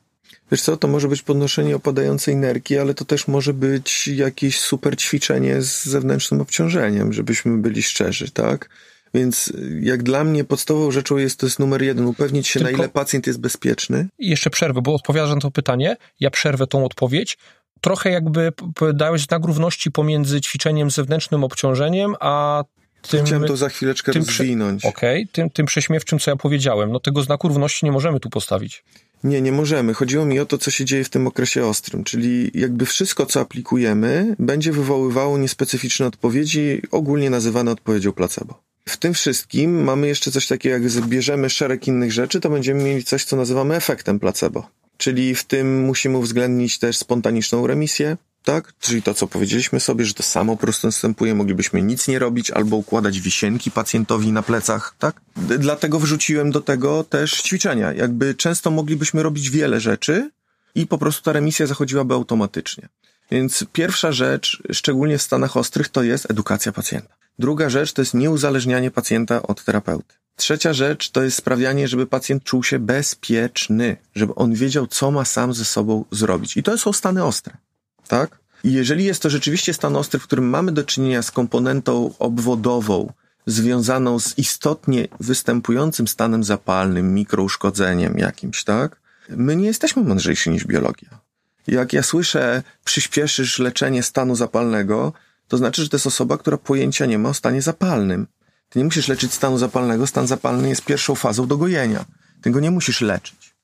Wiesz co, to może być podnoszenie opadającej nerki, ale to też może być jakieś super ćwiczenie z zewnętrznym obciążeniem, żebyśmy byli szczerzy, tak? Więc y, jak dla mnie podstawową rzeczą jest to jest numer jeden, upewnić się Tylko- na ile pacjent jest bezpieczny. I jeszcze przerwę, bo odpowiadasz na to pytanie, ja przerwę tą odpowiedź. Trochę jakby dałeś znak równości pomiędzy ćwiczeniem zewnętrznym obciążeniem, a tym... Chciałem to za chwileczkę tym rozwinąć. Okej, tym, tym prześmiewczym, co ja powiedziałem. No tego znaku równości nie możemy tu postawić. Nie, nie możemy. Chodziło mi o to, co się dzieje w tym okresie ostrym, czyli jakby wszystko, co aplikujemy, będzie wywoływało niespecyficzne odpowiedzi, ogólnie nazywane odpowiedzią placebo. W tym wszystkim mamy jeszcze coś takiego, jak zbierzemy szereg innych rzeczy, to będziemy mieli coś, co nazywamy efektem placebo. Czyli w tym musimy uwzględnić też spontaniczną remisję, tak? Czyli to, co powiedzieliśmy sobie, że to samo po prostu następuje, moglibyśmy nic nie robić albo układać wisienki pacjentowi na plecach, tak? Dlatego wrzuciłem do tego też ćwiczenia. Jakby często moglibyśmy robić wiele rzeczy, i po prostu ta remisja zachodziłaby automatycznie. Więc pierwsza rzecz, szczególnie w stanach ostrych, to jest edukacja pacjenta. Druga rzecz to jest nieuzależnianie pacjenta od terapeuty. Trzecia rzecz to jest sprawianie, żeby pacjent czuł się bezpieczny, żeby on wiedział, co ma sam ze sobą zrobić. I to są stany ostre, tak? I jeżeli jest to rzeczywiście stan ostry, w którym mamy do czynienia z komponentą obwodową, związaną z istotnie występującym stanem zapalnym, mikrouszkodzeniem jakimś, tak? My nie jesteśmy mądrzejsi niż biologia. Jak ja słyszę, przyspieszysz leczenie stanu zapalnego, to znaczy, że to jest osoba, która pojęcia nie ma o stanie zapalnym. Ty nie musisz leczyć stanu zapalnego, stan zapalny jest pierwszą fazą dogojenia. Ty go nie musisz leczyć.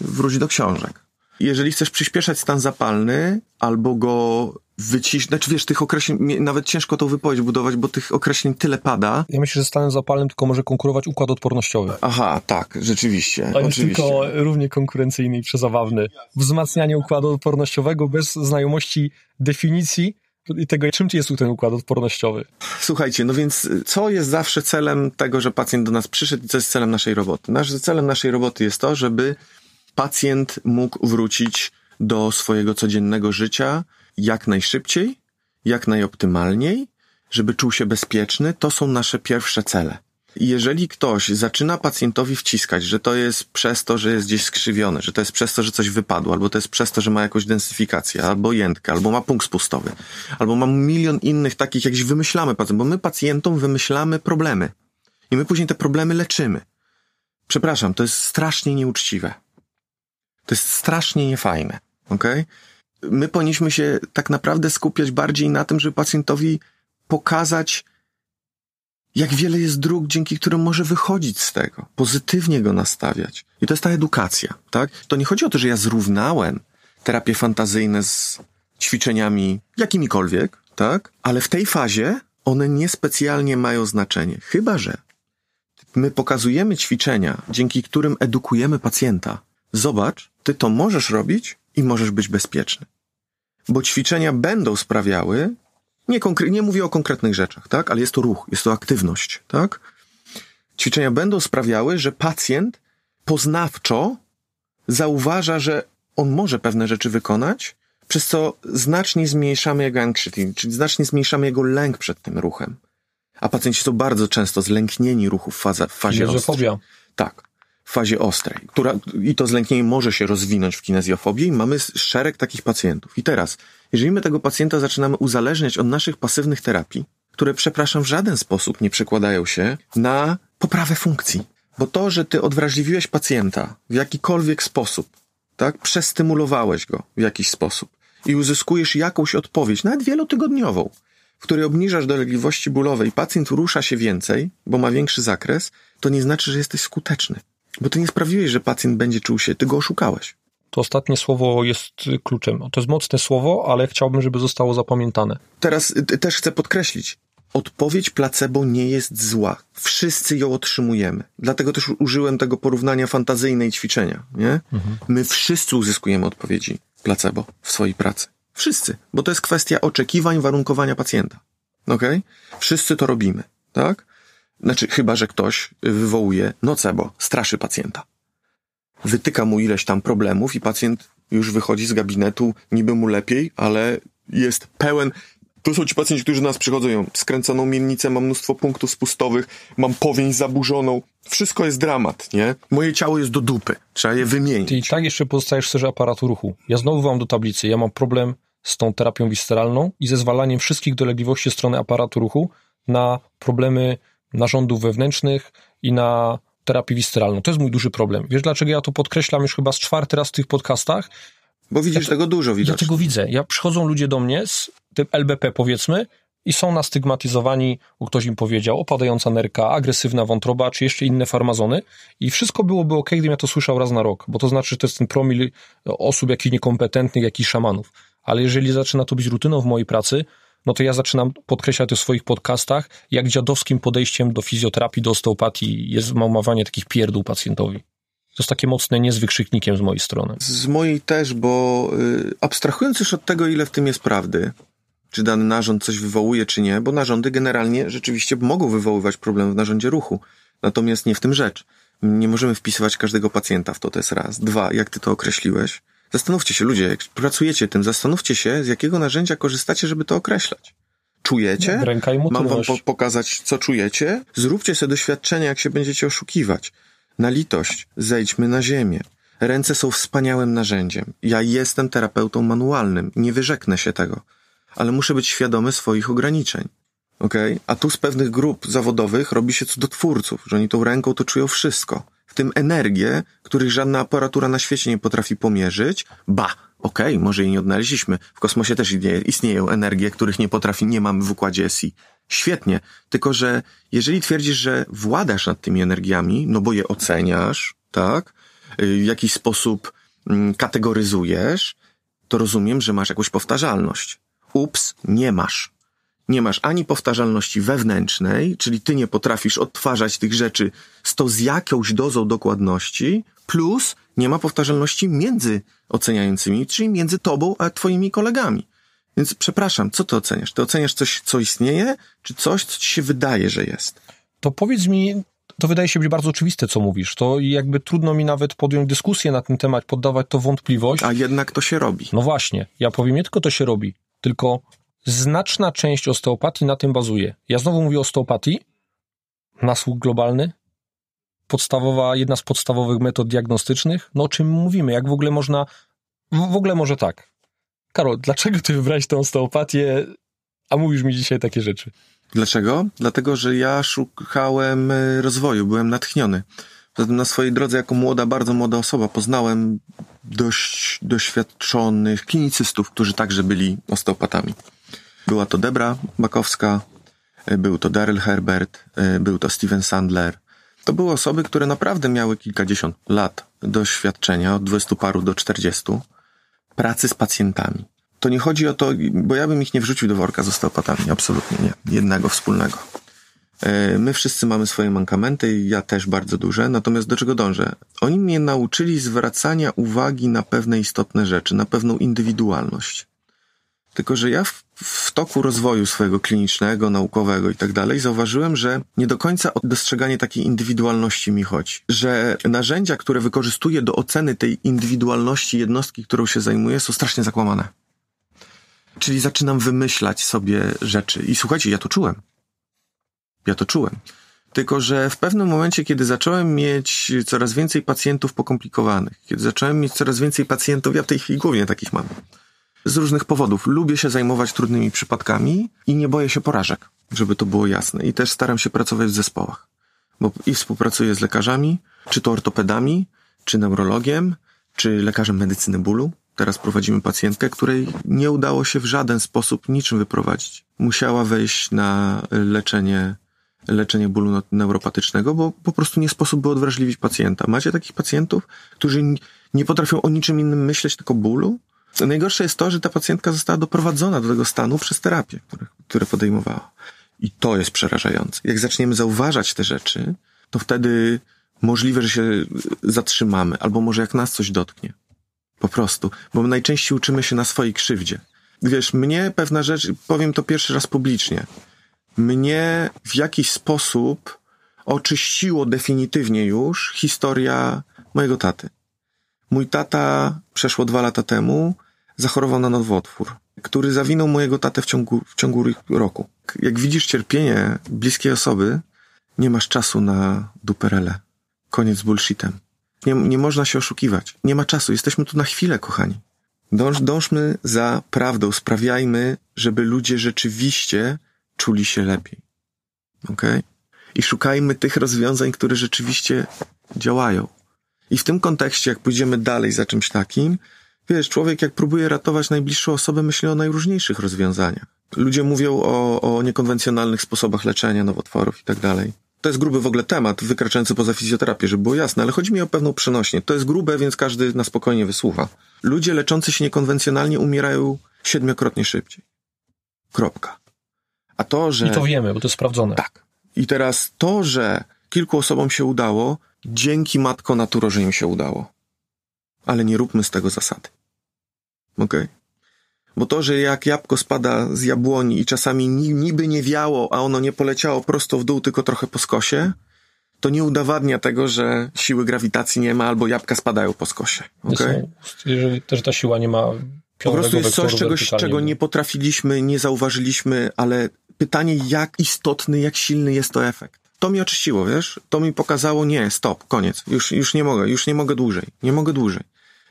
Wróć do książek. Jeżeli chcesz przyspieszać stan zapalny, albo go wycisz... Znaczy wiesz, tych określeń, nawet ciężko tą wypowiedź budować, bo tych określeń tyle pada. Ja myślę, że stanem zapalnym tylko może konkurować układ odpornościowy. Aha, tak, rzeczywiście. On jest tylko równie konkurencyjny i przezabawny. Wzmacnianie układu odpornościowego bez znajomości definicji i tego, czym jest ten układ odpornościowy. Słuchajcie, no więc co jest zawsze celem tego, że pacjent do nas przyszedł i co jest celem naszej roboty? Nasz, celem naszej roboty jest to, żeby pacjent mógł wrócić do swojego codziennego życia jak najszybciej, jak najoptymalniej, żeby czuł się bezpieczny. To są nasze pierwsze cele. Jeżeli ktoś zaczyna pacjentowi wciskać, że to jest przez to, że jest gdzieś skrzywiony, że to jest przez to, że coś wypadło, albo to jest przez to, że ma jakąś densyfikację, albo jętkę, albo ma punkt spustowy, albo ma milion innych takich, jakieś wymyślamy pacjent, bo my pacjentom wymyślamy problemy i my później te problemy leczymy. Przepraszam, to jest strasznie nieuczciwe. To jest strasznie niefajne, ok? My powinniśmy się tak naprawdę skupiać bardziej na tym, żeby pacjentowi pokazać, jak wiele jest dróg, dzięki którym może wychodzić z tego, pozytywnie go nastawiać. I to jest ta edukacja, tak? To nie chodzi o to, że ja zrównałem terapie fantazyjne z ćwiczeniami jakimikolwiek, tak? Ale w tej fazie one niespecjalnie mają znaczenie. Chyba, że my pokazujemy ćwiczenia, dzięki którym edukujemy pacjenta. Zobacz, ty to możesz robić i możesz być bezpieczny. Bo ćwiczenia będą sprawiały, nie, konkre- nie mówię o konkretnych rzeczach, tak? Ale jest to ruch, jest to aktywność, tak? Ćwiczenia będą sprawiały, że pacjent poznawczo zauważa, że on może pewne rzeczy wykonać, przez co znacznie zmniejszamy jego anxiety, czyli znacznie zmniejszamy jego lęk przed tym ruchem. A pacjenci są bardzo często zlęknieni ruchów w, fazie, w fazie ostrej. Tak, fazie ostrej, która, i to zlęknienie może się rozwinąć w kinezjofobii i mamy szereg takich pacjentów. I teraz, jeżeli my tego pacjenta zaczynamy uzależniać od naszych pasywnych terapii, które, przepraszam, w żaden sposób nie przekładają się na poprawę funkcji. Bo to, że ty odwrażliwiłeś pacjenta w jakikolwiek sposób, tak, przestymulowałeś go w jakiś sposób i uzyskujesz jakąś odpowiedź, nawet wielotygodniową, w której obniżasz dolegliwości bólowe i pacjent rusza się więcej, bo ma większy zakres, to nie znaczy, że jesteś skuteczny. Bo ty nie sprawiłeś, że pacjent będzie czuł się, ty go oszukałeś. To ostatnie słowo jest kluczem. To jest mocne słowo, ale chciałbym, żeby zostało zapamiętane. Teraz też chcę podkreślić. Odpowiedź placebo nie jest zła. Wszyscy ją otrzymujemy. Dlatego też użyłem tego porównania fantazyjnej ćwiczenia. Nie? Mhm. My wszyscy uzyskujemy odpowiedzi placebo w swojej pracy. Wszyscy. Bo to jest kwestia oczekiwań, warunkowania pacjenta. Okay? Wszyscy to robimy. Tak? Znaczy, chyba, że ktoś wywołuje nocebo, straszy pacjenta. Wytyka mu ileś tam problemów i pacjent już wychodzi z gabinetu, niby mu lepiej, ale jest pełen. To są ci pacjenci, którzy do nas przychodzą, skręconą miennicę, mam mnóstwo punktów spustowych, mam powięź zaburzoną. Wszystko jest dramat, nie? Moje ciało jest do dupy. Trzeba je wymienić. I tak jeszcze pozostajesz w serze aparatu ruchu. Ja znowu wam do tablicy. Ja mam problem z tą terapią visceralną i zezwalaniem wszystkich dolegliwości strony aparatu ruchu na problemy narządów wewnętrznych i na terapię visceralną. To jest mój duży problem. Wiesz, dlaczego ja to podkreślam już chyba z czwarty raz w tych podcastach? Bo widzisz ja, tego dużo, widocznie. Ja tego widzę. Ja przychodzą ludzie do mnie z tym LBP, powiedzmy, i są nastygmatyzowani, bo ktoś im powiedział, opadająca nerka, agresywna wątroba, czy jeszcze inne farmazony i wszystko byłoby ok, gdybym ja to słyszał raz na rok, bo to znaczy, że to jest ten promil osób jakichś niekompetentnych, jakichś szamanów. Ale jeżeli zaczyna to być rutyną w mojej pracy, no to ja zaczynam podkreślać w swoich podcastach, jak dziadowskim podejściem do fizjoterapii, do osteopatii jest małmawanie takich pierdół pacjentowi. To jest takie mocne nie z z mojej strony. Z mojej też, bo y, abstrahując już od tego, ile w tym jest prawdy, czy dany narząd coś wywołuje, czy nie, bo narządy generalnie rzeczywiście mogą wywoływać problem w narządzie ruchu. Natomiast nie w tym rzecz. Nie możemy wpisywać każdego pacjenta w to, to jest raz. Dwa, jak ty to określiłeś, Zastanówcie się, ludzie, jak pracujecie tym, zastanówcie się, z jakiego narzędzia korzystacie, żeby to określać. Czujecie? Ręka i Mam wam po pokazać, co czujecie? Zróbcie sobie doświadczenie, jak się będziecie oszukiwać. Na litość, zejdźmy na ziemię. Ręce są wspaniałym narzędziem. Ja jestem terapeutą manualnym, nie wyrzeknę się tego, ale muszę być świadomy swoich ograniczeń. Okay? A tu z pewnych grup zawodowych robi się cudotwórców, że oni tą ręką to czują wszystko. W tym energię, których żadna aparatura na świecie nie potrafi pomierzyć. Ba, okej, może jej nie odnaleźliśmy. W kosmosie też istnieją energie, których nie potrafi, nie mamy w układzie SI. Świetnie. Tylko, że jeżeli twierdzisz, że władasz nad tymi energiami, no bo je oceniasz, tak? Y, W jakiś sposób mm, kategoryzujesz, to rozumiem, że masz jakąś powtarzalność. Ups, nie masz. Nie masz ani powtarzalności wewnętrznej, czyli ty nie potrafisz odtwarzać tych rzeczy z to z jakąś dozą dokładności, plus nie ma powtarzalności między oceniającymi, czyli między tobą a twoimi kolegami. Więc przepraszam, co ty oceniasz? Ty oceniasz coś, co istnieje, czy coś, co ci się wydaje, że jest? To powiedz mi, to wydaje się być bardzo oczywiste, co mówisz. To jakby trudno mi nawet podjąć dyskusję na ten temat, poddawać to wątpliwość. A jednak to się robi. No właśnie, ja powiem nie tylko to się robi, tylko znaczna część osteopatii na tym bazuje. Ja znowu mówię o osteopatii, nasług globalny, podstawowa, jedna z podstawowych metod diagnostycznych. No o czym mówimy? Jak w ogóle można, w w ogóle może tak. Karol, dlaczego ty wybrałeś tę osteopatię, a mówisz mi dzisiaj takie rzeczy? Dlaczego? Dlatego, że ja szukałem y, rozwoju, byłem natchniony. Zatem na swojej drodze jako młoda, bardzo młoda osoba poznałem dość doświadczonych klinicystów, którzy także byli osteopatami. Była to Debra Bakowska, y, był to Daryl Herbert, y, był to Steven Sandler. To były osoby, które naprawdę miały kilkadziesiąt lat doświadczenia, od dwudziestu paru do czterdziestu, pracy z pacjentami. To nie chodzi o to, bo ja bym ich nie wrzucił do worka z osteopatami, absolutnie nie. Jednego wspólnego. E, My wszyscy mamy swoje mankamenty, ja też bardzo duże, natomiast do czego dążę? Oni mnie nauczyli zwracania uwagi na pewne istotne rzeczy, na pewną indywidualność. Tylko, że ja w, w toku rozwoju swojego klinicznego, naukowego i tak dalej zauważyłem, że nie do końca o dostrzeganie takiej indywidualności mi chodzi. Że narzędzia, które wykorzystuję do oceny tej indywidualności jednostki, którą się zajmuję, są strasznie zakłamane. Czyli zaczynam wymyślać sobie rzeczy. I słuchajcie, ja to czułem. Ja to czułem. Tylko, że w pewnym momencie, kiedy zacząłem mieć coraz więcej pacjentów pokomplikowanych, kiedy zacząłem mieć coraz więcej pacjentów, ja w tej chwili głównie takich mam, z różnych powodów. Lubię się zajmować trudnymi przypadkami i nie boję się porażek, żeby to było jasne. I też staram się pracować w zespołach, bo i współpracuję z lekarzami, czy to ortopedami, czy neurologiem, czy lekarzem medycyny bólu. Teraz prowadzimy pacjentkę, której nie udało się w żaden sposób niczym wyprowadzić. Musiała wejść na leczenie, leczenie bólu no- neuropatycznego, bo po prostu nie sposób by odwrażliwić pacjenta. Macie takich pacjentów, którzy nie potrafią o niczym innym myśleć, tylko bólu? Najgorsze jest to, że ta pacjentka została doprowadzona do tego stanu przez terapię, które, które podejmowała. I to jest przerażające. Jak zaczniemy zauważać te rzeczy, to wtedy możliwe, że się zatrzymamy, albo może jak nas coś dotknie. Po prostu. Bo najczęściej uczymy się na swojej krzywdzie. Wiesz, mnie pewna rzecz, powiem to pierwszy raz publicznie, mnie w jakiś sposób oczyściło definitywnie już historia mojego taty. Mój tata przeszło dwa lata temu zachorował na nowotwór, który zawinął mojego tatę w ciągu, w ciągu roku. Jak widzisz cierpienie bliskiej osoby, nie masz czasu na duperele. Koniec z bullshitem. Nie, nie można się oszukiwać. Nie ma czasu. Jesteśmy tu na chwilę, kochani. Dąż, dążmy za prawdą. Sprawiajmy, żeby ludzie rzeczywiście czuli się lepiej. Okej? I szukajmy tych rozwiązań, które rzeczywiście działają. I w tym kontekście, jak pójdziemy dalej za czymś takim, wiesz, człowiek jak próbuje ratować najbliższą osobę, myśli o najróżniejszych rozwiązaniach. Ludzie mówią o, o niekonwencjonalnych sposobach leczenia nowotworów i tak dalej. To jest gruby w ogóle temat, wykraczający poza fizjoterapię, żeby było jasne, ale chodzi mi o pewną przenośnie. To jest grube, więc każdy na spokojnie wysłucha. Ludzie leczący się niekonwencjonalnie umierają siedmiokrotnie szybciej. Kropka. A to, że... I to wiemy, bo to jest sprawdzone. Tak. I teraz to, że kilku osobom się udało, dzięki matko naturo, że im się udało. Ale nie róbmy z tego zasady. Okej? Bo to, że jak jabłko spada z jabłoni i czasami ni- niby nie wiało, a ono nie poleciało prosto w dół, tylko trochę po skosie, to nie udowadnia tego, że siły grawitacji nie ma albo jabłka spadają po skosie. Okay? Jeżeli też ta siła nie ma po prostu jest coś, czegoś, czego nie potrafiliśmy, nie zauważyliśmy, ale pytanie, jak istotny, jak silny jest to efekt. To mi oczyściło, wiesz? To mi pokazało, nie, stop, koniec. Już, już nie mogę, już nie mogę dłużej. Nie mogę dłużej.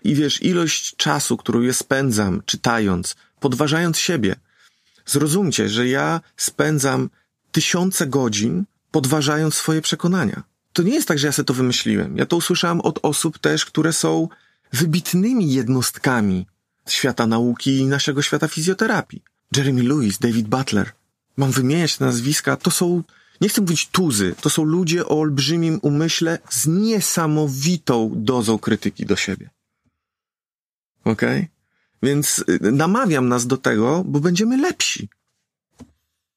I wiesz, ilość czasu, którą ja spędzam czytając, podważając siebie. Zrozumcie, że ja spędzam tysiące godzin podważając swoje przekonania. To nie jest tak, że ja sobie to wymyśliłem. Ja to usłyszałem od osób też, które są wybitnymi jednostkami świata nauki i naszego świata fizjoterapii. Jeremy Lewis, David Butler. Mam wymieniać nazwiska. To są, nie chcę mówić tuzy, to są ludzie o olbrzymim umyśle z niesamowitą dozą krytyki do siebie. Okej? Okay? Więc y, namawiam nas do tego, bo będziemy lepsi.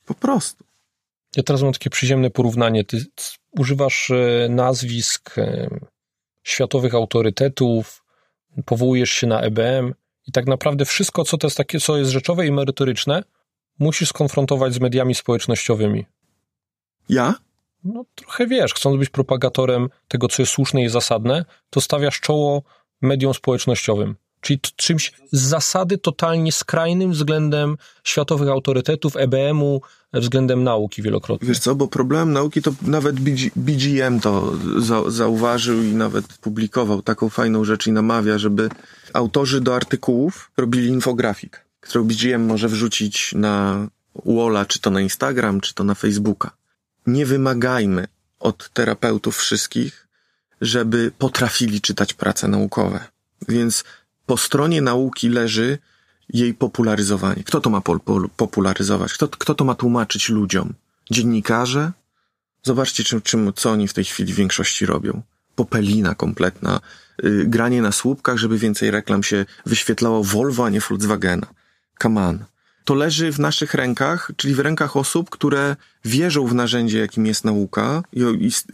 Po prostu. Ja teraz mam takie przyziemne porównanie. Ty używasz e, nazwisk e, światowych autorytetów, powołujesz się na EBM i tak naprawdę wszystko, co to jest takie, co jest rzeczowe i merytoryczne, musisz skonfrontować z mediami społecznościowymi. Ja? No trochę wiesz, chcąc być propagatorem tego, co jest słuszne i zasadne, to stawiasz czoło mediom społecznościowym. Czyli czymś z zasady totalnie skrajnym względem światowych autorytetów, EBM-u, względem nauki wielokrotnie. Wiesz co, bo problem nauki to nawet BGM to za, zauważył i nawet publikował taką fajną rzecz i namawia, żeby autorzy do artykułów robili infografik, którą BGM może wrzucić na Walla, czy to na Instagram, czy to na Facebooka. Nie wymagajmy od terapeutów wszystkich, żeby potrafili czytać prace naukowe. Więc po stronie nauki leży jej popularyzowanie. Kto to ma pol, pol, popularyzować? Kto, kto to ma tłumaczyć ludziom? Dziennikarze? Zobaczcie, czym, czym, co oni w tej chwili w większości robią. Popelina kompletna, yy, granie na słupkach, żeby więcej reklam się wyświetlało Volvo, a nie Volkswagena. Come on. To leży w naszych rękach, czyli w rękach osób, które wierzą w narzędzie, jakim jest nauka i,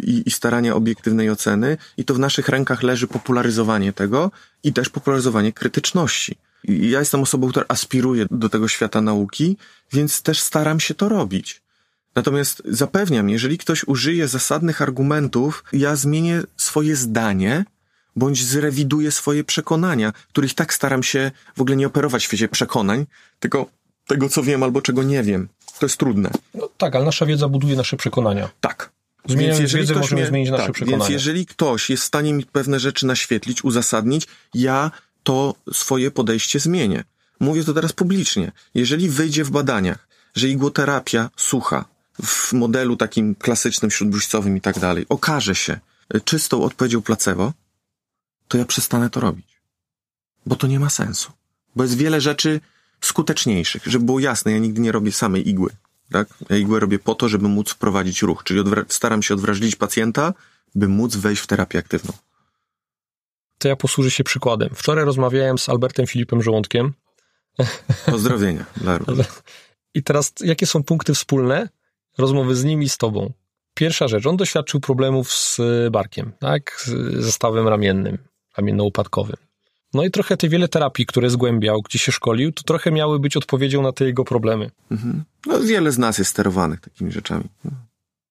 i, i starania obiektywnej oceny, i to w naszych rękach leży popularyzowanie tego i też popularyzowanie krytyczności. Ja jestem osobą, która aspiruje do tego świata nauki, więc też staram się to robić. Natomiast zapewniam, jeżeli ktoś użyje zasadnych argumentów, ja zmienię swoje zdanie, bądź zrewiduję swoje przekonania, których tak staram się w ogóle nie operować w świecie przekonań, tylko tego, co wiem albo czego nie wiem. To jest trudne. No, tak, ale nasza wiedza buduje nasze przekonania. Tak. Zmieniając więc wiedzę możemy mnie, zmienić nasze tak, przekonania. Więc jeżeli ktoś jest w stanie mi pewne rzeczy naświetlić, uzasadnić, ja to swoje podejście zmienię. Mówię to teraz publicznie. Jeżeli wyjdzie w badaniach, że igłoterapia sucha w modelu takim klasycznym, śródbróźcowym i tak dalej, okaże się czystą odpowiedzią placebo, to ja przestanę to robić. Bo to nie ma sensu. Bo jest wiele rzeczy skuteczniejszych. Żeby było jasne, ja nigdy nie robię samej igły. Tak? Ja igłę robię po to, żeby móc wprowadzić ruch, czyli staram się odwrażlić pacjenta, by móc wejść w terapię aktywną to ja posłużę się przykładem. Wczoraj rozmawiałem z Albertem Filipem Żołądkiem. Pozdrowienia I teraz, jakie są punkty wspólne rozmowy z nim i z tobą? Pierwsza rzecz, on doświadczył problemów z barkiem, tak? Ze stawem ramiennym, ramienno-upadkowym. No i trochę te wiele terapii, które zgłębiał, gdzie się szkolił, to trochę miały być odpowiedzią na te jego problemy. Mhm. No wiele z nas jest sterowanych takimi rzeczami.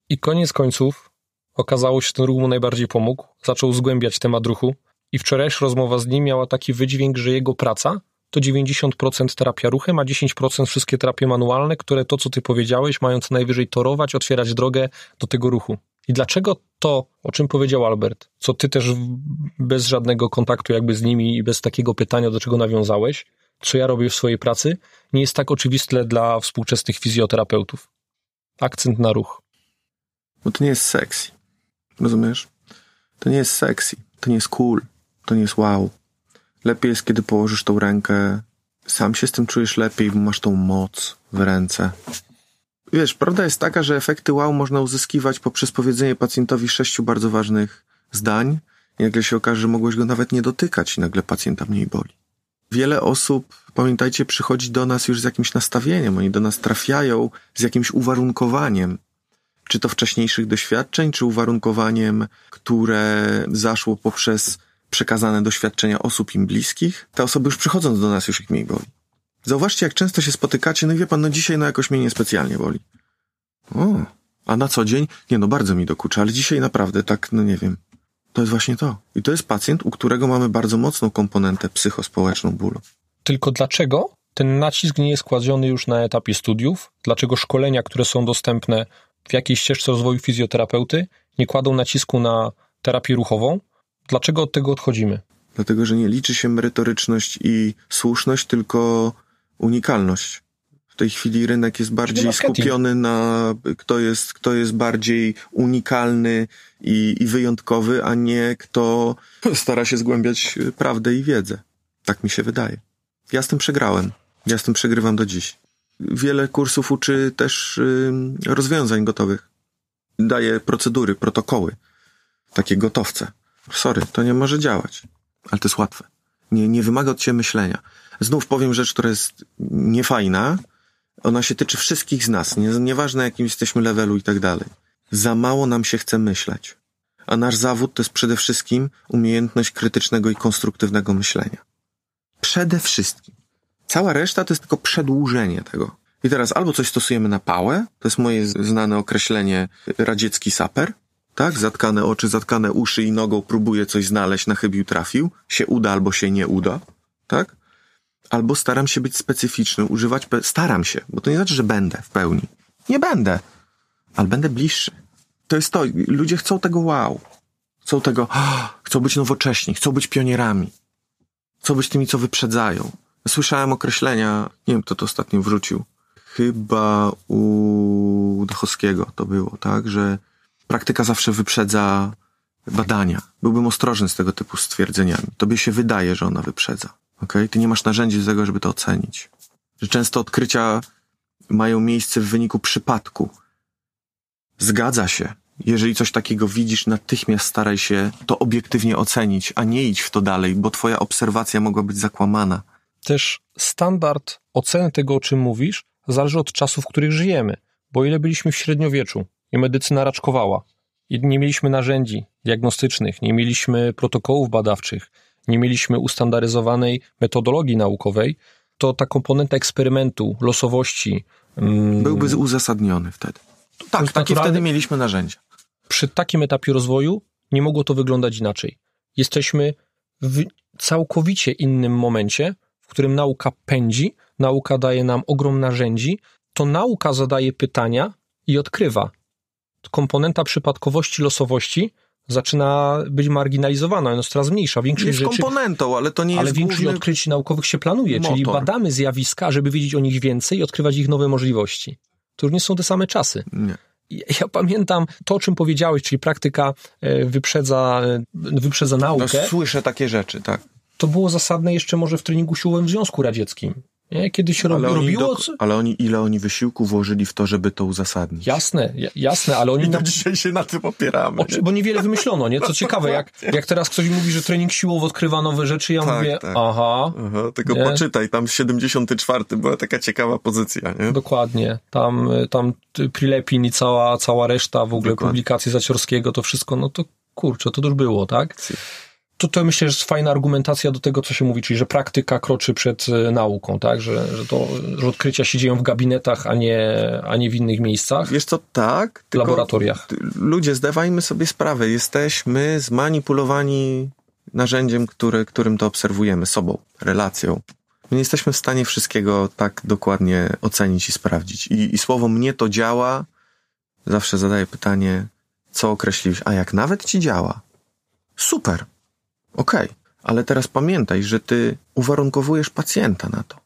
I koniec końców okazało się, że ten ruch mu najbardziej pomógł. Zaczął zgłębiać temat ruchu, i wczorajsza rozmowa z nim miała taki wydźwięk, że jego praca to 90% terapia ruchem, a 10% wszystkie terapie manualne, które to, co ty powiedziałeś, mają co najwyżej torować, otwierać drogę do tego ruchu. I dlaczego to, o czym powiedział Albert, co ty też bez żadnego kontaktu jakby z nimi i bez takiego pytania, do czego nawiązałeś, co ja robię w swojej pracy, nie jest tak oczywiste dla współczesnych fizjoterapeutów. Akcent na ruch. Bo to nie jest sexy. Rozumiesz? To nie jest sexy. To nie jest cool to nie jest wow. Lepiej jest, kiedy położysz tą rękę, sam się z tym czujesz lepiej, bo masz tą moc w ręce. Wiesz, prawda jest taka, że efekty wow można uzyskiwać poprzez powiedzenie pacjentowi sześciu bardzo ważnych zdań i nagle się okaże, że mogłeś go nawet nie dotykać i nagle pacjenta mniej boli. Wiele osób, pamiętajcie, przychodzi do nas już z jakimś nastawieniem, oni do nas trafiają z jakimś uwarunkowaniem, czy to wcześniejszych doświadczeń, czy uwarunkowaniem, które zaszło poprzez przekazane doświadczenia osób im bliskich, te osoby już przychodząc do nas już ich mniej boli. Zauważcie, jak często się spotykacie, no i wie pan, no dzisiaj no jakoś mnie niespecjalnie boli. O, A na co dzień? Nie no, bardzo mi dokucza, ale dzisiaj naprawdę tak, no nie wiem. To jest właśnie to. I to jest pacjent, u którego mamy bardzo mocną komponentę psychospołeczną bólu. Tylko dlaczego ten nacisk nie jest kładziony już na etapie studiów? Dlaczego szkolenia, które są dostępne w jakiejś ścieżce rozwoju fizjoterapeuty, nie kładą nacisku na terapię ruchową? Dlaczego od tego odchodzimy? Dlatego, że nie liczy się merytoryczność i słuszność, tylko unikalność. W tej chwili rynek jest bardziej skupiony na kto jest, kto jest bardziej unikalny i, i wyjątkowy, a nie kto stara się zgłębiać prawdę i wiedzę. Tak mi się wydaje. Ja z tym przegrałem. Ja z tym przegrywam do dziś. Wiele kursów uczy też rozwiązań gotowych. Daje procedury, protokoły. Takie gotowce. Sorry, to nie może działać. Ale to jest łatwe. Nie, nie wymaga od ciebie myślenia. Znów powiem rzecz, która jest niefajna. Ona się tyczy wszystkich z nas. Nie, nieważne jakim jesteśmy levelu i tak dalej. Za mało nam się chce myśleć. A nasz zawód to jest przede wszystkim umiejętność krytycznego i konstruktywnego myślenia. Przede wszystkim. Cała reszta to jest tylko przedłużenie tego. I teraz albo coś stosujemy na pałę, to jest moje znane określenie radziecki saper, tak? Zatkane oczy, zatkane uszy i nogą próbuje coś znaleźć, na chybił trafił, się uda albo się nie uda, tak? Albo staram się być specyficzny, używać, staram się, bo to nie znaczy, że będę w pełni. Nie będę, ale będę bliższy. To jest to, ludzie chcą tego wow. Chcą tego, oh, chcą być nowocześni, chcą być pionierami. Chcą być tymi, co wyprzedzają. Słyszałem określenia, nie wiem kto to ostatnio wrzucił, chyba u Dachowskiego to było, tak, że praktyka zawsze wyprzedza badania. Byłbym ostrożny z tego typu stwierdzeniami. Tobie się wydaje, że ona wyprzedza. Okay? Ty nie masz narzędzi do tego, żeby to ocenić. Że często odkrycia mają miejsce w wyniku przypadku. Zgadza się. Jeżeli coś takiego widzisz, natychmiast staraj się to obiektywnie ocenić, a nie idź w to dalej, bo twoja obserwacja mogła być zakłamana też standard oceny tego, o czym mówisz, zależy od czasów, w których żyjemy. Bo ile byliśmy w średniowieczu i medycyna raczkowała, i nie mieliśmy narzędzi diagnostycznych, nie mieliśmy protokołów badawczych, nie mieliśmy ustandaryzowanej metodologii naukowej, to ta komponenta eksperymentu, losowości. Mm, Byłby uzasadniony wtedy. Tak, takie wtedy mieliśmy narzędzia. Przy takim etapie rozwoju nie mogło to wyglądać inaczej. Jesteśmy w całkowicie innym momencie, w którym nauka pędzi, nauka daje nam ogrom narzędzi, to nauka zadaje pytania i odkrywa. Komponenta przypadkowości, losowości zaczyna być marginalizowana, ona jest coraz mniejsza. Większość jest rzeczy, komponentą, ale to nie ale jest większość główny... odkryć naukowych się planuje, motor. czyli badamy zjawiska, żeby wiedzieć o nich więcej i odkrywać ich nowe możliwości. To już nie są te same czasy. Nie. Ja pamiętam to, o czym powiedziałeś, czyli praktyka e, wyprzedza, e, wyprzedza naukę. No, słyszę takie rzeczy, tak to było zasadne jeszcze może w treningu siłowym w Związku Radzieckim. Nie? Kiedy się ale robiło... Do, ale oni, ile oni wysiłku włożyli w to, żeby to uzasadnić? Jasne, jasne, ale oni... I do dzisiaj się na tym opieramy. Nie? Bo niewiele wymyślono, nie? Co ciekawe, jak, jak teraz ktoś mówi, że trening siłowy odkrywa nowe rzeczy, ja tak, mówię, tak. aha. aha tylko nie? poczytaj, tam 74 była taka ciekawa pozycja, nie? Dokładnie. Tam, tam Prilepin i cała, cała reszta w ogóle Dokładnie. publikacji Zaciorskiego, to wszystko, no to kurczę, to już było, tak? To, to myślę, że jest fajna argumentacja do tego, co się mówi, czyli że praktyka kroczy przed e, nauką, tak? Że, że, to, że odkrycia się dzieją w gabinetach, a nie, a nie w innych miejscach. Wiesz co, tak. W laboratoriach. Ludzie, zdawajmy sobie sprawę, jesteśmy zmanipulowani narzędziem, który, którym to obserwujemy, sobą, relacją. My nie jesteśmy w stanie wszystkiego tak dokładnie ocenić i sprawdzić. I, i słowo mnie to działa, zawsze zadaję pytanie, co określiłeś, a jak nawet ci działa, super, Okej, okay, ale teraz pamiętaj, że ty uwarunkowujesz pacjenta na to.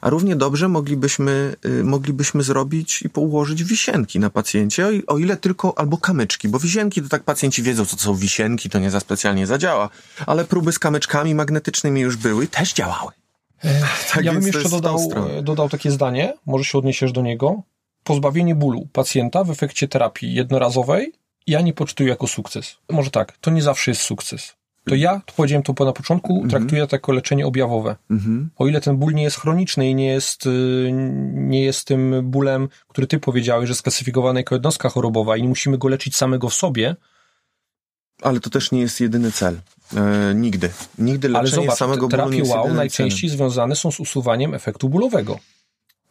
A równie dobrze moglibyśmy, y, moglibyśmy zrobić i położyć wisienki na pacjencie, o, o, ile tylko, albo kamyczki, bo wisienki to tak pacjenci wiedzą, co to są wisienki, to nie za specjalnie zadziała, ale próby z kamyczkami magnetycznymi już były, też działały. tak ja bym jeszcze dodał, dodał takie zdanie, może się odniesiesz do niego. Pozbawienie bólu pacjenta w efekcie terapii jednorazowej ja nie poczytuję jako sukces. Może tak, to nie zawsze jest sukces to ja, to powiedziałem to na początku, -hmm. traktuję to jako leczenie objawowe. -hmm. O ile ten ból nie jest chroniczny i nie jest, y, nie jest tym bólem, który ty powiedziałeś, że sklasyfikowany jako jednostka chorobowa i nie musimy go leczyć samego w sobie. Ale to też nie jest jedyny cel. E, nigdy. Nigdy leczenie Ale zobacz, samego bólu nie jest wow najczęściej celem. związane są z usuwaniem efektu bólowego.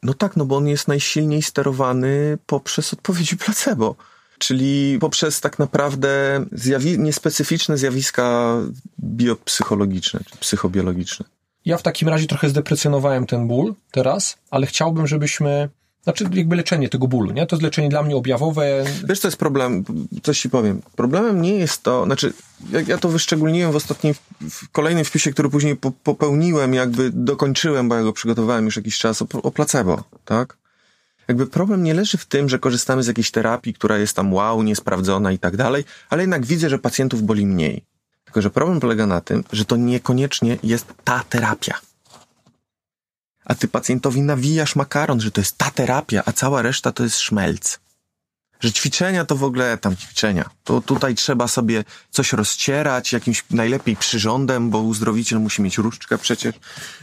No tak, no bo on jest najsilniej sterowany poprzez odpowiedzi placebo. Czyli poprzez tak naprawdę zjawi niespecyficzne zjawiska biopsychologiczne czy psychobiologiczne. Ja w takim razie trochę zdeprecjonowałem ten ból teraz, ale chciałbym, żebyśmy znaczy, jakby leczenie tego bólu, nie? To jest leczenie dla mnie objawowe. Wiesz, co jest problem? Coś ci powiem. Problemem nie jest to, znaczy, jak ja to wyszczególniłem w ostatnim, w kolejnym wpisie, który później po, popełniłem, jakby dokończyłem, bo ja go przygotowałem już jakiś czas, o, o placebo, tak? Jakby problem nie leży w tym, że korzystamy z jakiejś terapii, która jest tam wow, niesprawdzona i tak dalej, ale jednak widzę, że pacjentów boli mniej. Tylko, że problem polega na tym, że to niekoniecznie jest ta terapia a ty pacjentowi nawijasz makaron, że to jest ta terapia, a cała reszta to jest szmelc. Że ćwiczenia to w ogóle tam ćwiczenia. To tutaj trzeba sobie coś rozcierać, jakimś najlepiej przyrządem, bo uzdrowiciel musi mieć różdżkę przecież,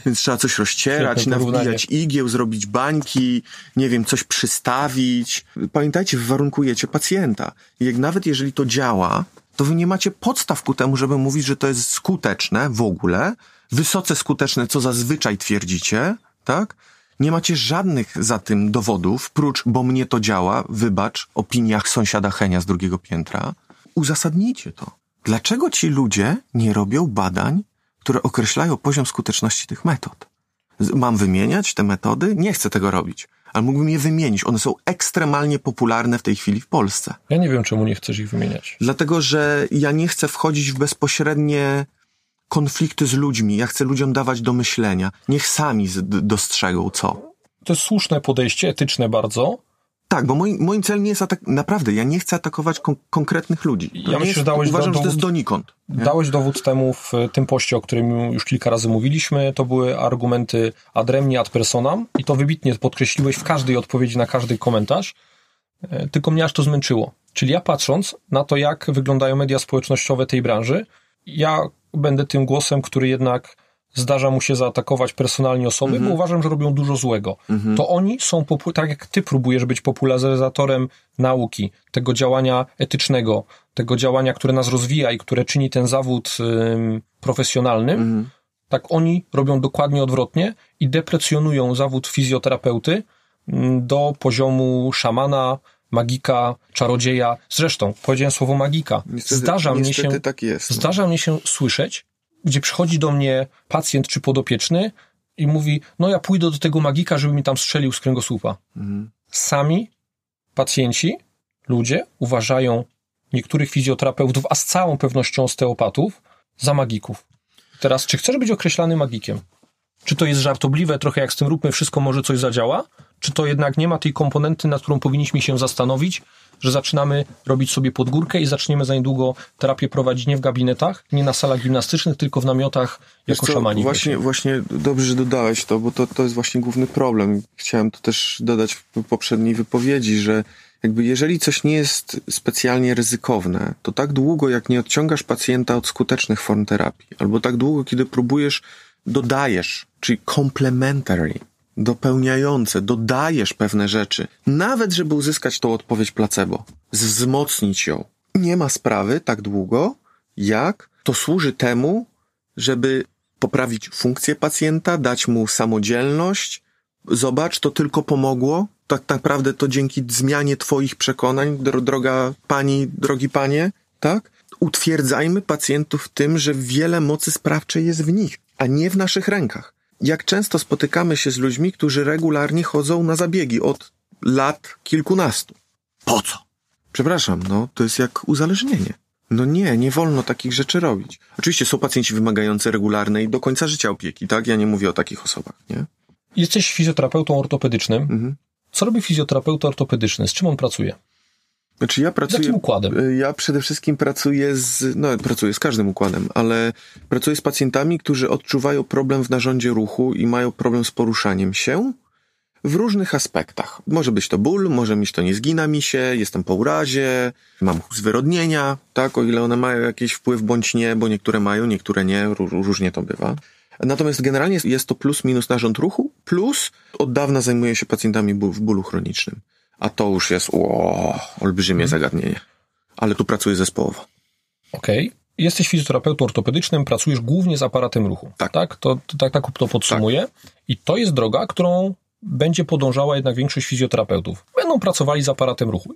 więc trzeba coś rozcierać, nawbijać igieł, zrobić bańki, nie wiem, coś przystawić. Pamiętajcie, warunkujecie pacjenta. Jak nawet jeżeli to działa, to wy nie macie podstaw ku temu, żeby mówić, że to jest skuteczne w ogóle, wysoce skuteczne, co zazwyczaj twierdzicie, tak? Nie macie żadnych za tym dowodów, prócz, bo mnie to działa, wybacz, opiniach sąsiada Henia z drugiego piętra. Uzasadnijcie to. Dlaczego ci ludzie nie robią badań, które określają poziom skuteczności tych metod? Mam wymieniać te metody? Nie chcę tego robić, ale mógłbym je wymienić. One są ekstremalnie popularne w tej chwili w Polsce. Ja nie wiem, czemu nie chcesz ich wymieniać. Dlatego, że ja nie chcę wchodzić w bezpośrednie konflikty z ludźmi. Ja chcę ludziom dawać do myślenia. Niech sami dostrzegą co. To jest słuszne podejście, etyczne bardzo. Tak, bo moim, moim celem nie jest atak... Naprawdę, ja nie chcę atakować kon konkretnych ludzi. To ja myślę, jest, że dałeś uważam, dowód, że to jest donikąd. Nie? Dałeś dowód temu w tym poście, o którym już kilka razy mówiliśmy. To były argumenty ad remni ad personam i to wybitnie podkreśliłeś w każdej odpowiedzi na każdy komentarz. E, tylko mnie aż to zmęczyło. Czyli ja patrząc na to, jak wyglądają media społecznościowe tej branży, ja będę tym głosem, który jednak zdarza mu się zaatakować personalnie osoby, mm -hmm. bo mhm. uważam, że robią dużo złego. Mm -hmm. To oni są, tak jak ty próbujesz być popularyzatorem nauki, tego działania etycznego, tego działania, które nas rozwija i które czyni ten zawód ym, profesjonalnym, mm -hmm. tak oni robią dokładnie odwrotnie i deprecjonują zawód fizjoterapeuty do poziomu szamana, magika, czarodzieja. Zresztą, powiedziałem słowo magika. Niestety, zdarza mnie się, tak jest, no. zdarza mnie się słyszeć, gdzie przychodzi do mnie pacjent czy podopieczny i mówi, no ja pójdę do tego magika, żeby mi tam strzelił z kręgosłupa. Mhm. Sami pacjenci, ludzie uważają niektórych fizjoterapeutów, a z całą pewnością osteopatów, za magików. Teraz, czy chcesz być określany magikiem? Czy to jest żartobliwe, trochę jak z tym róbmy wszystko, może coś zadziała? Czy to jednak nie ma tej komponenty, nad którą powinniśmy się zastanowić, że zaczynamy robić sobie podgórkę i zaczniemy za niedługo terapię prowadzić nie w gabinetach, nie na salach gimnastycznych, tylko w namiotach jako co, szamani. Właśnie, właśnie dobrze, że dodałeś to, bo to, to jest właśnie główny problem. Chciałem to też dodać w poprzedniej wypowiedzi, że jakby jeżeli coś nie jest specjalnie ryzykowne, to tak długo jak nie odciągasz pacjenta od skutecznych form terapii, albo tak długo, kiedy próbujesz, dodajesz, czyli complementary, dopełniające, dodajesz pewne rzeczy, nawet żeby uzyskać tą odpowiedź placebo, wzmocnić ją. Nie ma sprawy tak długo, jak to służy temu, żeby poprawić funkcję pacjenta, dać mu samodzielność. Zobacz, to tylko pomogło. Tak naprawdę to dzięki zmianie Twoich przekonań, droga pani, drogi panie, tak? Utwierdzajmy pacjentów w tym, że wiele mocy sprawczej jest w nich, a nie w naszych rękach jak często spotykamy się z ludźmi, którzy regularnie chodzą na zabiegi od lat kilkunastu. Po co? Przepraszam, no to jest jak uzależnienie. No nie, nie wolno takich rzeczy robić. Oczywiście są pacjenci wymagający regularnej do końca życia opieki, tak? Ja nie mówię o takich osobach, nie? Jesteś fizjoterapeutą ortopedycznym. Mhm. Co robi fizjoterapeuta ortopedyczny? Z czym on pracuje? Znaczy ja pracuję... Jakim układem? Y, ja przede wszystkim pracuję z... No, pracuję z każdym układem, ale pracuję z pacjentami, którzy odczuwają problem w narządzie ruchu i mają problem z poruszaniem się w różnych aspektach. Może być to ból, może mieć to nie zgina mi się, jestem po urazie, mam zwyrodnienia, tak, o ile one mają jakiś wpływ bądź nie, bo niektóre mają, niektóre nie, różnie to bywa. Natomiast generalnie jest to plus minus narząd ruchu, plus od dawna zajmuję się pacjentami w bólu chronicznym. A to już jest o, olbrzymie hmm. zagadnienie. Ale tu pracuję zespołowo. Okej. Okay. Jesteś fizjoterapeutą ortopedycznym, pracujesz głównie z aparatem ruchu. Tak. tak? To, to tak, tak to podsumuję. Tak. I to jest droga, którą będzie podążała jednak większość fizjoterapeutów. Będą pracowali z aparatem ruchu.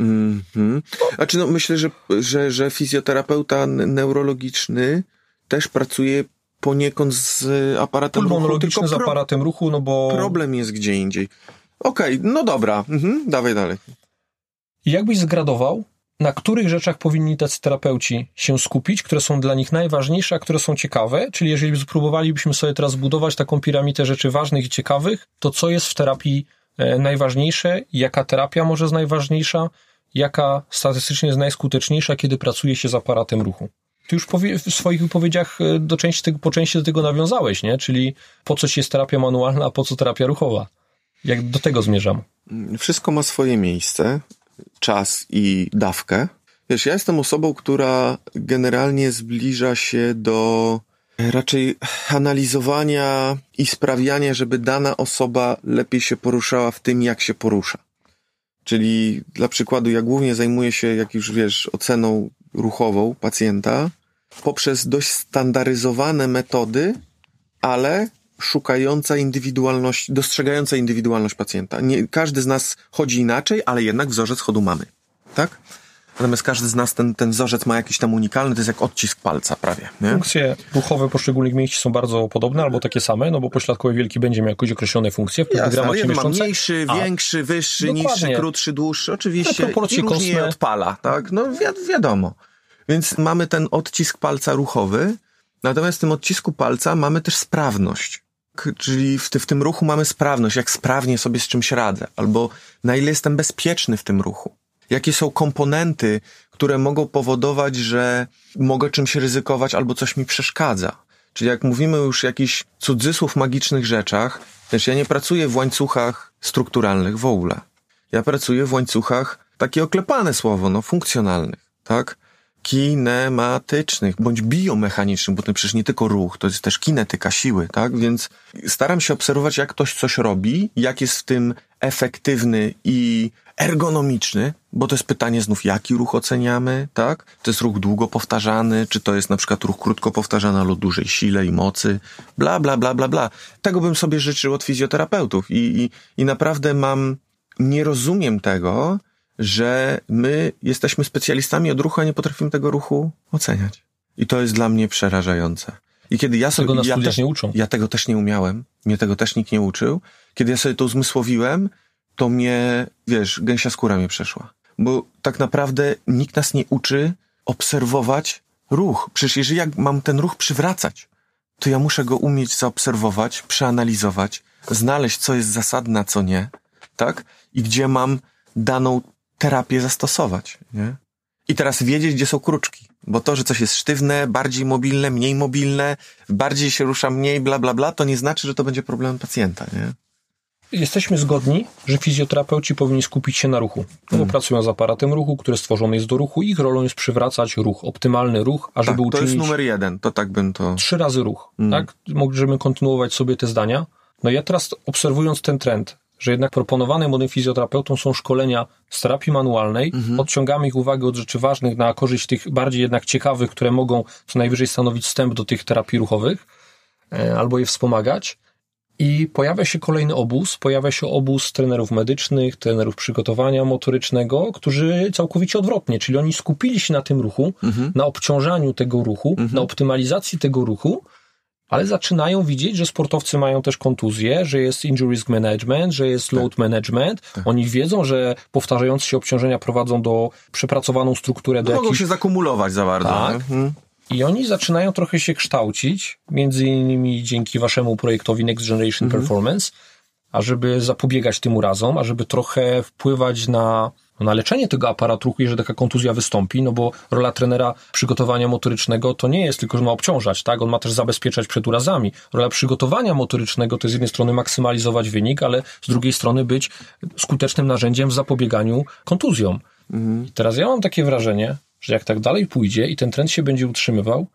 Mhm. Znaczy, no, myślę, że, że, że fizjoterapeuta neurologiczny też pracuje poniekąd z aparatem ruchu. Tylko z aparatem ruchu, no bo... Problem jest gdzie indziej. Okej, okay, no dobra, mhm, dawaj dalej. Jakbyś zgradował, na których rzeczach powinni tacy terapeuci się skupić, które są dla nich najważniejsze, a które są ciekawe? Czyli jeżeli spróbowalibyśmy sobie teraz zbudować taką piramidę rzeczy ważnych i ciekawych, to co jest w terapii e, najważniejsze? Jaka terapia może jest najważniejsza? Jaka statystycznie jest najskuteczniejsza, kiedy pracuje się z aparatem ruchu? Ty już w swoich wypowiedziach e, do części po części do tego nawiązałeś, nie? Czyli po co ci jest terapia manualna, a po co terapia ruchowa? Jak do tego zmierzam? Wszystko ma swoje miejsce, czas i dawkę. Wiesz, ja jestem osobą, która generalnie zbliża się do raczej analizowania i sprawiania, żeby dana osoba lepiej się poruszała w tym, jak się porusza. Czyli dla przykładu, ja głównie zajmuję się, jak już wiesz, oceną ruchową pacjenta poprzez dość standaryzowane metody, ale szukająca indywidualności, dostrzegająca indywidualność pacjenta. Nie, każdy z nas chodzi inaczej, ale jednak wzorzec chodu mamy. Tak? Natomiast każdy z nas ten, ten wzorzec ma jakiś tam unikalny, to jest jak odcisk palca prawie. Nie? Funkcje ruchowe poszczególnych mięśni są bardzo podobne albo takie same, no bo pośladkowy wielki będzie miał jakieś określone funkcje w programach się ma mniejszy, a, większy, wyższy, dokładnie. niższy, krótszy, dłuższy. Oczywiście różnie je odpala. Tak? No wi wiadomo. Więc mamy ten odcisk palca ruchowy, natomiast w tym odcisku palca mamy też sprawność czyli w, w tym ruchu mamy sprawność, jak sprawnie sobie z czymś radzę, albo na ile jestem bezpieczny w tym ruchu. Jakie są komponenty, które mogą powodować, że mogę czymś ryzykować albo coś mi przeszkadza. Czyli jak mówimy już o jakichś cudzysłów magicznych rzeczach, też ja nie pracuję w łańcuchach strukturalnych w ogóle. Ja pracuję w łańcuchach, takie oklepane słowo, no, funkcjonalnych, tak? Kinematycznych bądź biomechanicznych, bo to przecież nie tylko ruch, to jest też kinetyka siły, tak? Więc staram się obserwować, jak ktoś coś robi, jak jest w tym efektywny i ergonomiczny, bo to jest pytanie znów, jaki ruch oceniamy, tak? To jest ruch długo powtarzany, czy to jest na przykład ruch krótko powtarzany, ale dużej sile i mocy, bla, bla, bla, bla, bla. Tego bym sobie życzył od fizjoterapeutów i, i, i naprawdę mam, nie rozumiem tego, że my jesteśmy specjalistami od ruchu, a nie potrafimy tego ruchu oceniać. I to jest dla mnie przerażające. I kiedy ja sobie. Tego ja, też, nie uczą. ja tego też nie umiałem, mnie tego też nikt nie uczył. Kiedy ja sobie to uzmysłowiłem, to mnie, wiesz, gęsia skóra mnie przeszła. Bo tak naprawdę nikt nas nie uczy obserwować ruch. Przecież jeżeli ja mam ten ruch przywracać, to ja muszę go umieć zaobserwować, przeanalizować, znaleźć, co jest zasadne, a co nie, tak? I gdzie mam daną terapię zastosować, nie? I teraz wiedzieć, gdzie są kruczki. Bo to, że coś jest sztywne, bardziej mobilne, mniej mobilne, bardziej się rusza mniej, bla, bla, bla, to nie znaczy, że to będzie problemem pacjenta, nie? Jesteśmy zgodni, że fizjoterapeuci powinni skupić się na ruchu, no bo hmm. pracują z aparatem ruchu, który stworzony jest do ruchu. Ich rolą jest przywracać ruch, optymalny ruch, ażeby tak, uczynić... to jest numer jeden, to tak bym to... Trzy razy ruch, hmm. tak? Możemy kontynuować sobie te zdania. No ja teraz obserwując ten trend, że jednak proponowane młodym fizjoterapeutom są szkolenia z terapii manualnej, mhm. odciągamy ich uwagę od rzeczy ważnych na korzyść tych bardziej jednak ciekawych, które mogą co najwyżej stanowić wstęp do tych terapii ruchowych, e, albo je wspomagać. I pojawia się kolejny obóz, pojawia się obóz trenerów medycznych, trenerów przygotowania motorycznego, którzy całkowicie odwrotnie, czyli oni skupili się na tym ruchu, mhm. na obciążaniu tego ruchu, mhm. na optymalizacji tego ruchu, ale zaczynają widzieć, że sportowcy mają też kontuzje, że jest injury risk management, że jest load tak. management. Tak. Oni wiedzą, że powtarzające się obciążenia prowadzą do przepracowaną strukturę. No do mogą się zakumulować za bardzo. Tak. Mhm. I oni zaczynają trochę się kształcić, między innymi dzięki waszemu projektowi Next Generation mhm. Performance, ażeby zapobiegać tym urazom, ażeby trochę wpływać na no, na leczenie tego aparatu ruchu, jeżeli taka kontuzja wystąpi, no bo rola trenera przygotowania motorycznego to nie jest tylko, że ma obciążać, tak? On ma też zabezpieczać przed urazami. Rola przygotowania motorycznego to z jednej strony maksymalizować wynik, ale z drugiej strony być skutecznym narzędziem w zapobieganiu kontuzjom. Mhm. teraz ja mam takie wrażenie, że jak tak dalej pójdzie i ten trend się będzie utrzymywał,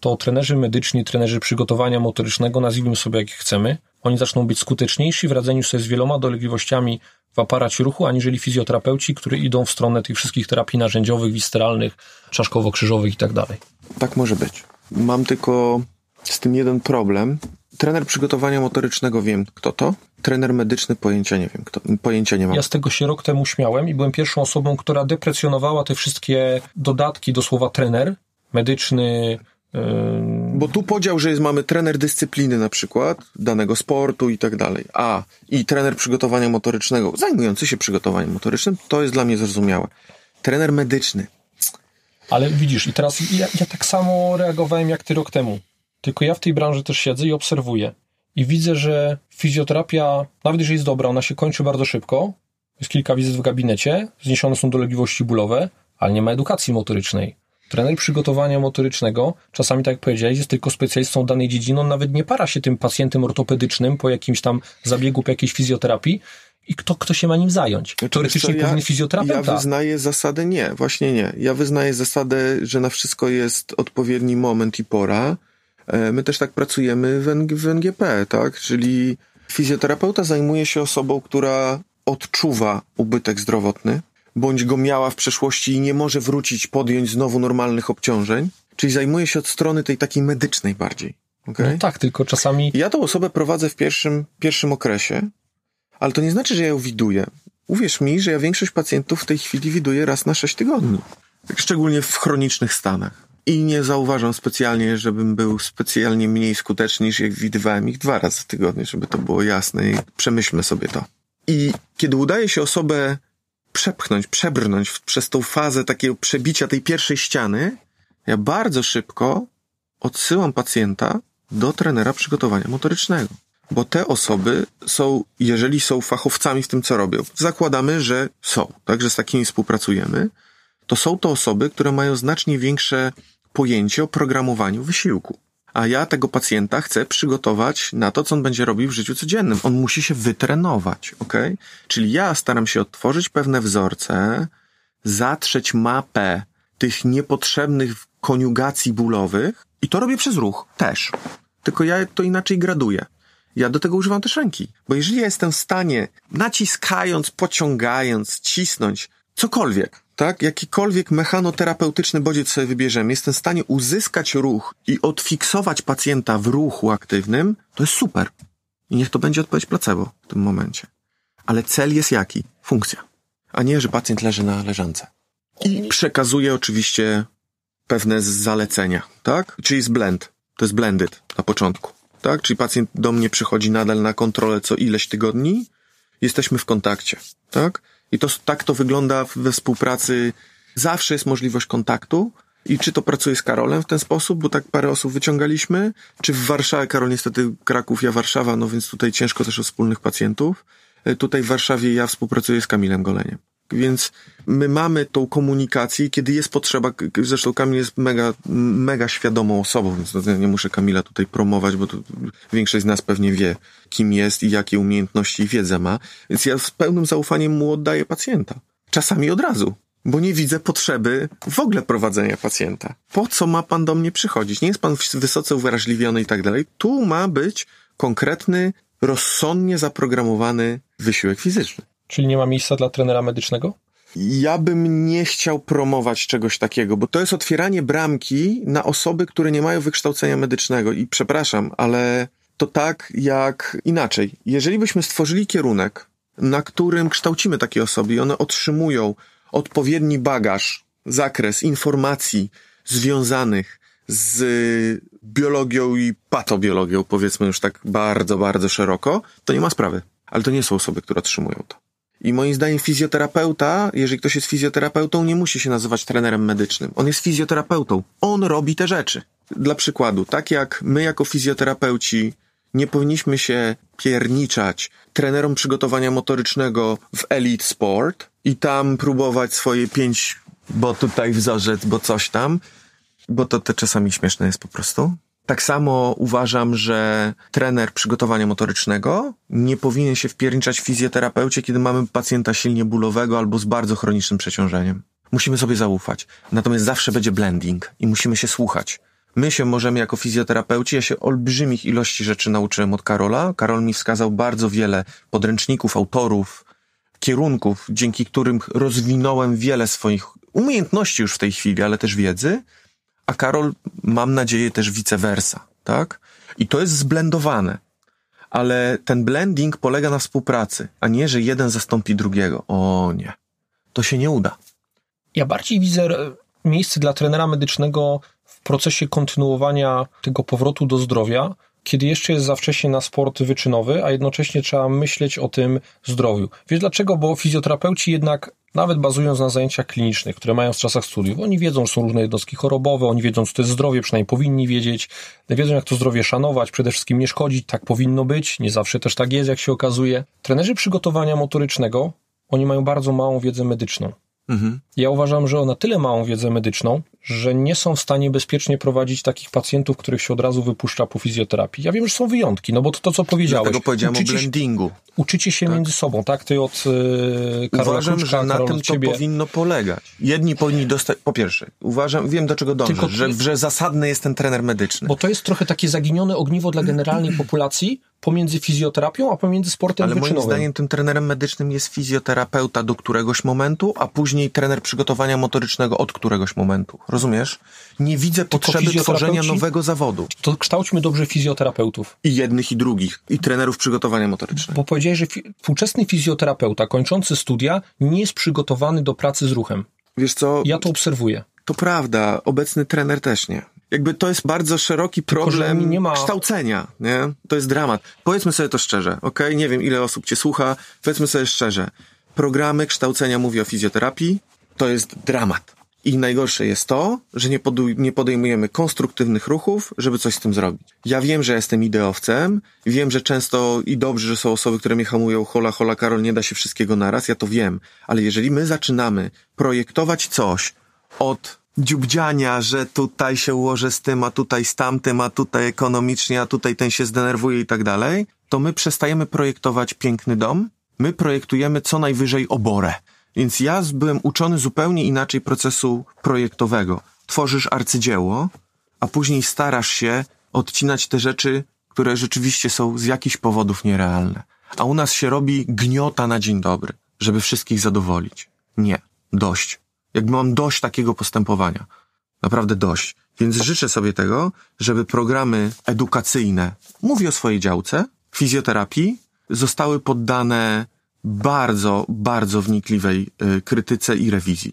to trenerzy medyczni, trenerzy przygotowania motorycznego, nazwijmy sobie jak chcemy, oni zaczną być skuteczniejsi w radzeniu sobie z wieloma dolegliwościami w aparacie ruchu, aniżeli fizjoterapeuci, którzy idą w stronę tych wszystkich terapii narzędziowych, wisteralnych, czaszkowo-krzyżowych i tak. Tak może być. Mam tylko z tym jeden problem. trener przygotowania motorycznego wiem, kto to. Trener medyczny pojęcia nie wiem, kto, pojęcia nie mam. Ja z tego się rok temu śmiałem i byłem pierwszą osobą, która deprecjonowała te wszystkie dodatki do słowa trener, medyczny, Bo tu podział, że jest, mamy trener dyscypliny na przykład, danego sportu i tak dalej, a i trener przygotowania motorycznego, zajmujący się przygotowaniem motorycznym, to jest dla mnie zrozumiałe. Trener medyczny. Ale widzisz, i teraz ja, ja tak samo reagowałem jak ty rok temu. Tylko ja w tej branży też siedzę i obserwuję. I widzę, że fizjoterapia, nawet jeżeli jest dobra, ona się kończy bardzo szybko. Jest kilka wizyt w gabinecie, zniesione są dolegliwości bólowe, ale nie ma edukacji motorycznej. Trener przygotowania motorycznego, czasami tak jak powiedziałeś, jest tylko specjalistą danej dziedziny, on nawet nie para się tym pacjentem ortopedycznym po jakimś tam zabiegu, po jakiejś fizjoterapii i kto, kto się ma nim zająć? Teoretycznie co, powinien fizjoterapeuta. Ja wyznaję zasadę nie, właśnie nie. Ja wyznaję zasadę, że na wszystko jest odpowiedni moment i pora. E, My też tak pracujemy w, NG, w NGP, tak? Czyli fizjoterapeuta zajmuje się osobą, która odczuwa ubytek zdrowotny, bądź go miała w przeszłości i nie może wrócić, podjąć znowu normalnych obciążeń. Czyli zajmuje się od strony tej takiej medycznej bardziej. Okay? No tak, tylko czasami Ja tą osobę prowadzę w pierwszym, pierwszym okresie, ale to nie znaczy, że ja ją widuję. Uwierz mi, że ja większość pacjentów w tej chwili widuję raz na 6 tygodni. Szczególnie w chronicznych stanach. I nie zauważam specjalnie, żebym był specjalnie mniej skuteczny niż jak widywałem ich dwa razy w tygodniu, żeby to było jasne i przemyślmy sobie to. I kiedy udaje się osobę przepchnąć, przebrnąć w, przez tą fazę takiego przebicia tej pierwszej ściany, ja bardzo szybko odsyłam pacjenta do trenera przygotowania motorycznego. Bo te osoby są, jeżeli są fachowcami w tym, co robią, zakładamy, że są, także z takimi współpracujemy, to są to osoby, które mają znacznie większe pojęcie o programowaniu wysiłku. A ja tego pacjenta chcę przygotować na to, co on będzie robił w życiu codziennym. On musi się wytrenować, ok? Czyli ja staram się odtworzyć pewne wzorce, zatrzeć mapę tych niepotrzebnych koniugacji bólowych i to robię przez ruch też. Tylko ja to inaczej graduję. Ja do tego używam też ręki. Bo jeżeli ja jestem w stanie, naciskając, pociągając, cisnąć, cokolwiek, tak, jakikolwiek mechanoterapeutyczny bodziec sobie wybierzemy, jestem w stanie uzyskać ruch i odfiksować pacjenta w ruchu aktywnym, to jest super. I niech to będzie odpowiedź placebo w tym momencie. Ale cel jest jaki? Funkcja. A nie, że pacjent leży na leżance. I przekazuje oczywiście pewne zalecenia, tak? Czyli jest blend. To jest blended na początku, tak? Czyli pacjent do mnie przychodzi nadal na kontrolę co ileś tygodni, jesteśmy w kontakcie, tak? I to tak to wygląda we współpracy. Zawsze jest możliwość kontaktu. I czy to pracuje z Karolem w ten sposób, bo tak parę osób wyciągaliśmy, czy w Warszawie, Karol niestety Kraków, ja Warszawa, no więc tutaj ciężko też o wspólnych pacjentów. E, Tutaj w Warszawie ja współpracuję z Kamilem Goleniem. Więc my mamy tą komunikację, kiedy jest potrzeba, zresztą Kamil jest mega, mega świadomą osobą, więc to nie muszę Kamila tutaj promować, bo większość z nas pewnie wie, kim jest i jakie umiejętności i wiedzę ma. Więc ja z pełnym zaufaniem mu oddaję pacjenta. Czasami od razu, bo nie widzę potrzeby w ogóle prowadzenia pacjenta. Po co ma pan do mnie przychodzić? Nie jest pan wysoce uwrażliwiony i tak dalej. Tu ma być konkretny, rozsądnie zaprogramowany wysiłek fizyczny. Czyli nie ma miejsca dla trenera medycznego? Ja bym nie chciał promować czegoś takiego, bo to jest otwieranie bramki na osoby, które nie mają wykształcenia medycznego. I przepraszam, ale to tak jak inaczej. Jeżeli byśmy stworzyli kierunek, na którym kształcimy takie osoby i one otrzymują odpowiedni bagaż, zakres informacji związanych z biologią i patobiologią, powiedzmy już tak bardzo, bardzo szeroko, to nie ma sprawy. Ale to nie są osoby, które otrzymują to. I moim zdaniem fizjoterapeuta, jeżeli ktoś jest fizjoterapeutą, nie musi się nazywać trenerem medycznym. On jest fizjoterapeutą. On robi te rzeczy. Dla przykładu, tak jak my jako fizjoterapeuci nie powinniśmy się pierniczać trenerom przygotowania motorycznego w Elite Sport i tam próbować swoje pięć, bo tutaj wzorzec, bo coś tam, bo to, to czasami śmieszne jest po prostu. Tak samo uważam, że trener przygotowania motorycznego nie powinien się wpierniczać w fizjoterapeucie, kiedy mamy pacjenta silnie bólowego albo z bardzo chronicznym przeciążeniem. Musimy sobie zaufać. Natomiast zawsze będzie blending i musimy się słuchać. My się możemy jako fizjoterapeuci, ja się olbrzymich ilości rzeczy nauczyłem od Karola. Karol mi wskazał bardzo wiele podręczników, autorów, kierunków, dzięki którym rozwinąłem wiele swoich umiejętności już w tej chwili, ale też wiedzy. A Karol, mam nadzieję, też vice versa. tak? I to jest zblendowane. Ale ten blending polega na współpracy, a nie, że jeden zastąpi drugiego. O nie. To się nie uda. Ja bardziej widzę e, miejsce dla trenera medycznego w procesie kontynuowania tego powrotu do zdrowia, kiedy jeszcze jest za wcześnie na sport wyczynowy, a jednocześnie trzeba myśleć o tym zdrowiu. Wiesz dlaczego? Bo fizjoterapeuci jednak, nawet bazując na zajęciach klinicznych, które mają w czasach studiów, oni wiedzą, że są różne jednostki chorobowe, oni wiedzą, co to jest zdrowie, przynajmniej powinni wiedzieć, wiedzą, jak to zdrowie szanować, przede wszystkim nie szkodzić, tak powinno być, nie zawsze też tak jest, jak się okazuje. Trenerzy przygotowania motorycznego, oni mają bardzo małą wiedzę medyczną. Mhm. Ja uważam, że o na tyle małą wiedzę medyczną, że nie są w stanie bezpiecznie prowadzić takich pacjentów, których się od razu wypuszcza po fizjoterapii. Ja wiem, że są wyjątki, no bo to, to co powiedziałeś. Dlatego powiedziałem uczycie, o blendingu. Uczycie się między sobą, tak? Ty od yy, Karola Uważam, Kruczka, że na Karol tym to ciebie. powinno polegać. Jedni powinni dostać, po pierwsze, uważam, wiem do czego dążę, Tylko- że, że zasadny jest ten trener medyczny. Bo to jest trochę takie zaginione ogniwo dla generalnej populacji pomiędzy fizjoterapią, a pomiędzy sportem Ale moim wyczynowym. zdaniem tym trenerem medycznym jest fizjoterapeuta do któregoś momentu, a później trener przygotowania motorycznego od któregoś momentu. Rozumiesz? Nie widzę potrzeby fizjoterapeuci- tworzenia nowego zawodu. To kształćmy dobrze fizjoterapeutów. I jednych, i drugich. I trenerów przygotowania motorycznego. Bo powiedziałeś, że fi- współczesny fizjoterapeuta kończący studia nie jest przygotowany do pracy z ruchem. Wiesz co? Ja to obserwuję. To prawda, obecny trener też nie. Jakby to jest bardzo szeroki problem że nie ma- kształcenia, nie? To jest dramat. Powiedzmy sobie to szczerze, ok? Nie wiem, ile osób cię słucha. Powiedzmy sobie szczerze. Programy kształcenia mówi o fizjoterapii. To jest dramat. I najgorsze jest to, że nie, nie podejmujemy konstruktywnych ruchów, żeby coś z tym zrobić. Ja wiem, że jestem ideowcem, wiem, że często i dobrze, że są osoby, które mnie hamują, hola, hola, Karol, nie da się wszystkiego naraz, ja to wiem. Ale jeżeli my zaczynamy projektować coś od dziubdziania, że tutaj się ułożę z tym, a tutaj z tamtym, a tutaj ekonomicznie, a tutaj ten się zdenerwuje i tak dalej, to my przestajemy projektować piękny dom, my projektujemy co najwyżej oborę. Więc ja byłem uczony zupełnie inaczej procesu projektowego. Tworzysz arcydzieło, a później starasz się odcinać te rzeczy, które rzeczywiście są z jakichś powodów nierealne. A u nas się robi gniota na dzień dobry, żeby wszystkich zadowolić. Nie. Dość. Jakby mam dość takiego postępowania. Naprawdę dość. Więc życzę sobie tego, żeby programy edukacyjne, mówię o swojej działce, fizjoterapii, zostały poddane bardzo, bardzo wnikliwej y, krytyce i rewizji.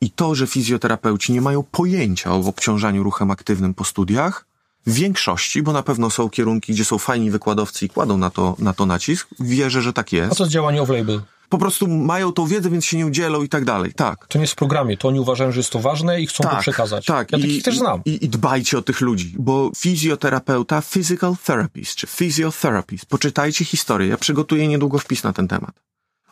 I to, że fizjoterapeuci nie mają pojęcia o obciążaniu ruchem aktywnym po studiach, w większości, bo na pewno są kierunki, gdzie są fajni wykładowcy i kładą na to, na to nacisk, wierzę, że tak A jest. co z działanie off-label? Po prostu mają tą wiedzę, więc się nie udzielą i tak dalej. Tak. To nie jest w programie, to oni uważają, że jest to ważne i chcą to przekazać. Tak, Ja I, takich też znam. I, I dbajcie o tych ludzi, bo fizjoterapeuta, physical therapist, czy physiotherapist, poczytajcie historię. Ja przygotuję niedługo wpis na ten temat.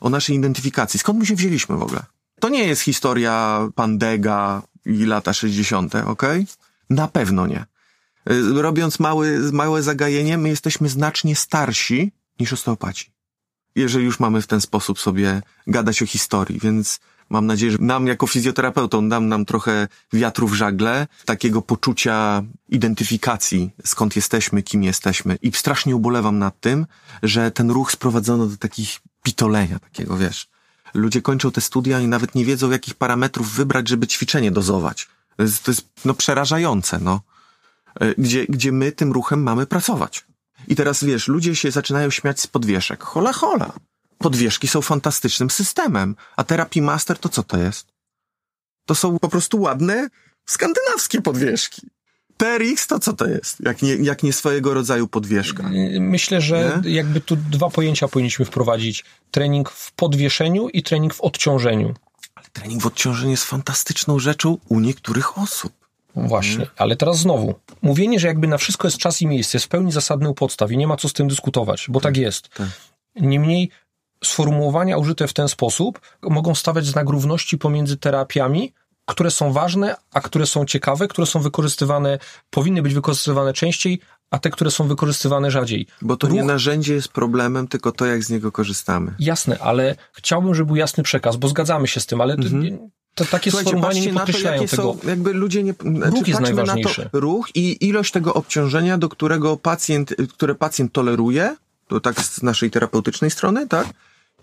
O naszej identyfikacji. Skąd my się wzięliśmy w ogóle? To nie jest historia Pandega i lata 60., okej? Na pewno nie. Y, Robiąc mały, małe zagajenie, my jesteśmy znacznie starsi niż osteopaci jeżeli już mamy w ten sposób sobie gadać o historii, więc mam nadzieję, że nam jako fizjoterapeutom dam nam trochę wiatru w żagle, takiego poczucia identyfikacji, skąd jesteśmy, kim jesteśmy. I strasznie ubolewam nad tym, że ten ruch sprowadzono do takich pitolenia, takiego wiesz. Ludzie kończą te studia i nawet nie wiedzą, jakich parametrów wybrać, żeby ćwiczenie dozować. To jest, to jest no, przerażające, no. E, Gdzie, gdzie my tym ruchem mamy pracować. I teraz wiesz, ludzie się zaczynają śmiać z podwieszek. Hola, hola. Podwieszki są fantastycznym systemem. A Therapy Master to co to jest? To są po prostu ładne skandynawskie podwieszki. TRX to co to jest? Jak nie, jak nie swojego rodzaju podwieszka. Myślę, że Nie? jakby tu dwa pojęcia powinniśmy wprowadzić. Trening w podwieszeniu i trening w odciążeniu. Ale trening w odciążeniu jest fantastyczną rzeczą u niektórych osób. Właśnie, Mhm. ale teraz znowu. Mówienie, że jakby na wszystko jest czas i miejsce, jest w pełni zasadny u podstaw i nie ma co z tym dyskutować, bo tak jest. tak. Niemniej sformułowania użyte w ten sposób mogą stawiać znak równości pomiędzy terapiami, które są ważne, a które są ciekawe, które są wykorzystywane, powinny być wykorzystywane częściej, a te, które są wykorzystywane rzadziej. Bo to nie Ruch- narzędzie jest problemem, tylko to, jak z niego korzystamy. Jasne, ale chciałbym, żeby był jasny przekaz, bo zgadzamy się z tym, ale to, to takie. Słuchajcie, sformułowanie nie na to, tego. są, jakby ludzie nie... Znaczy, jest najważniejszy. Na to, ruch i ilość tego obciążenia, do którego pacjent, które pacjent toleruje, to tak z naszej terapeutycznej strony, tak?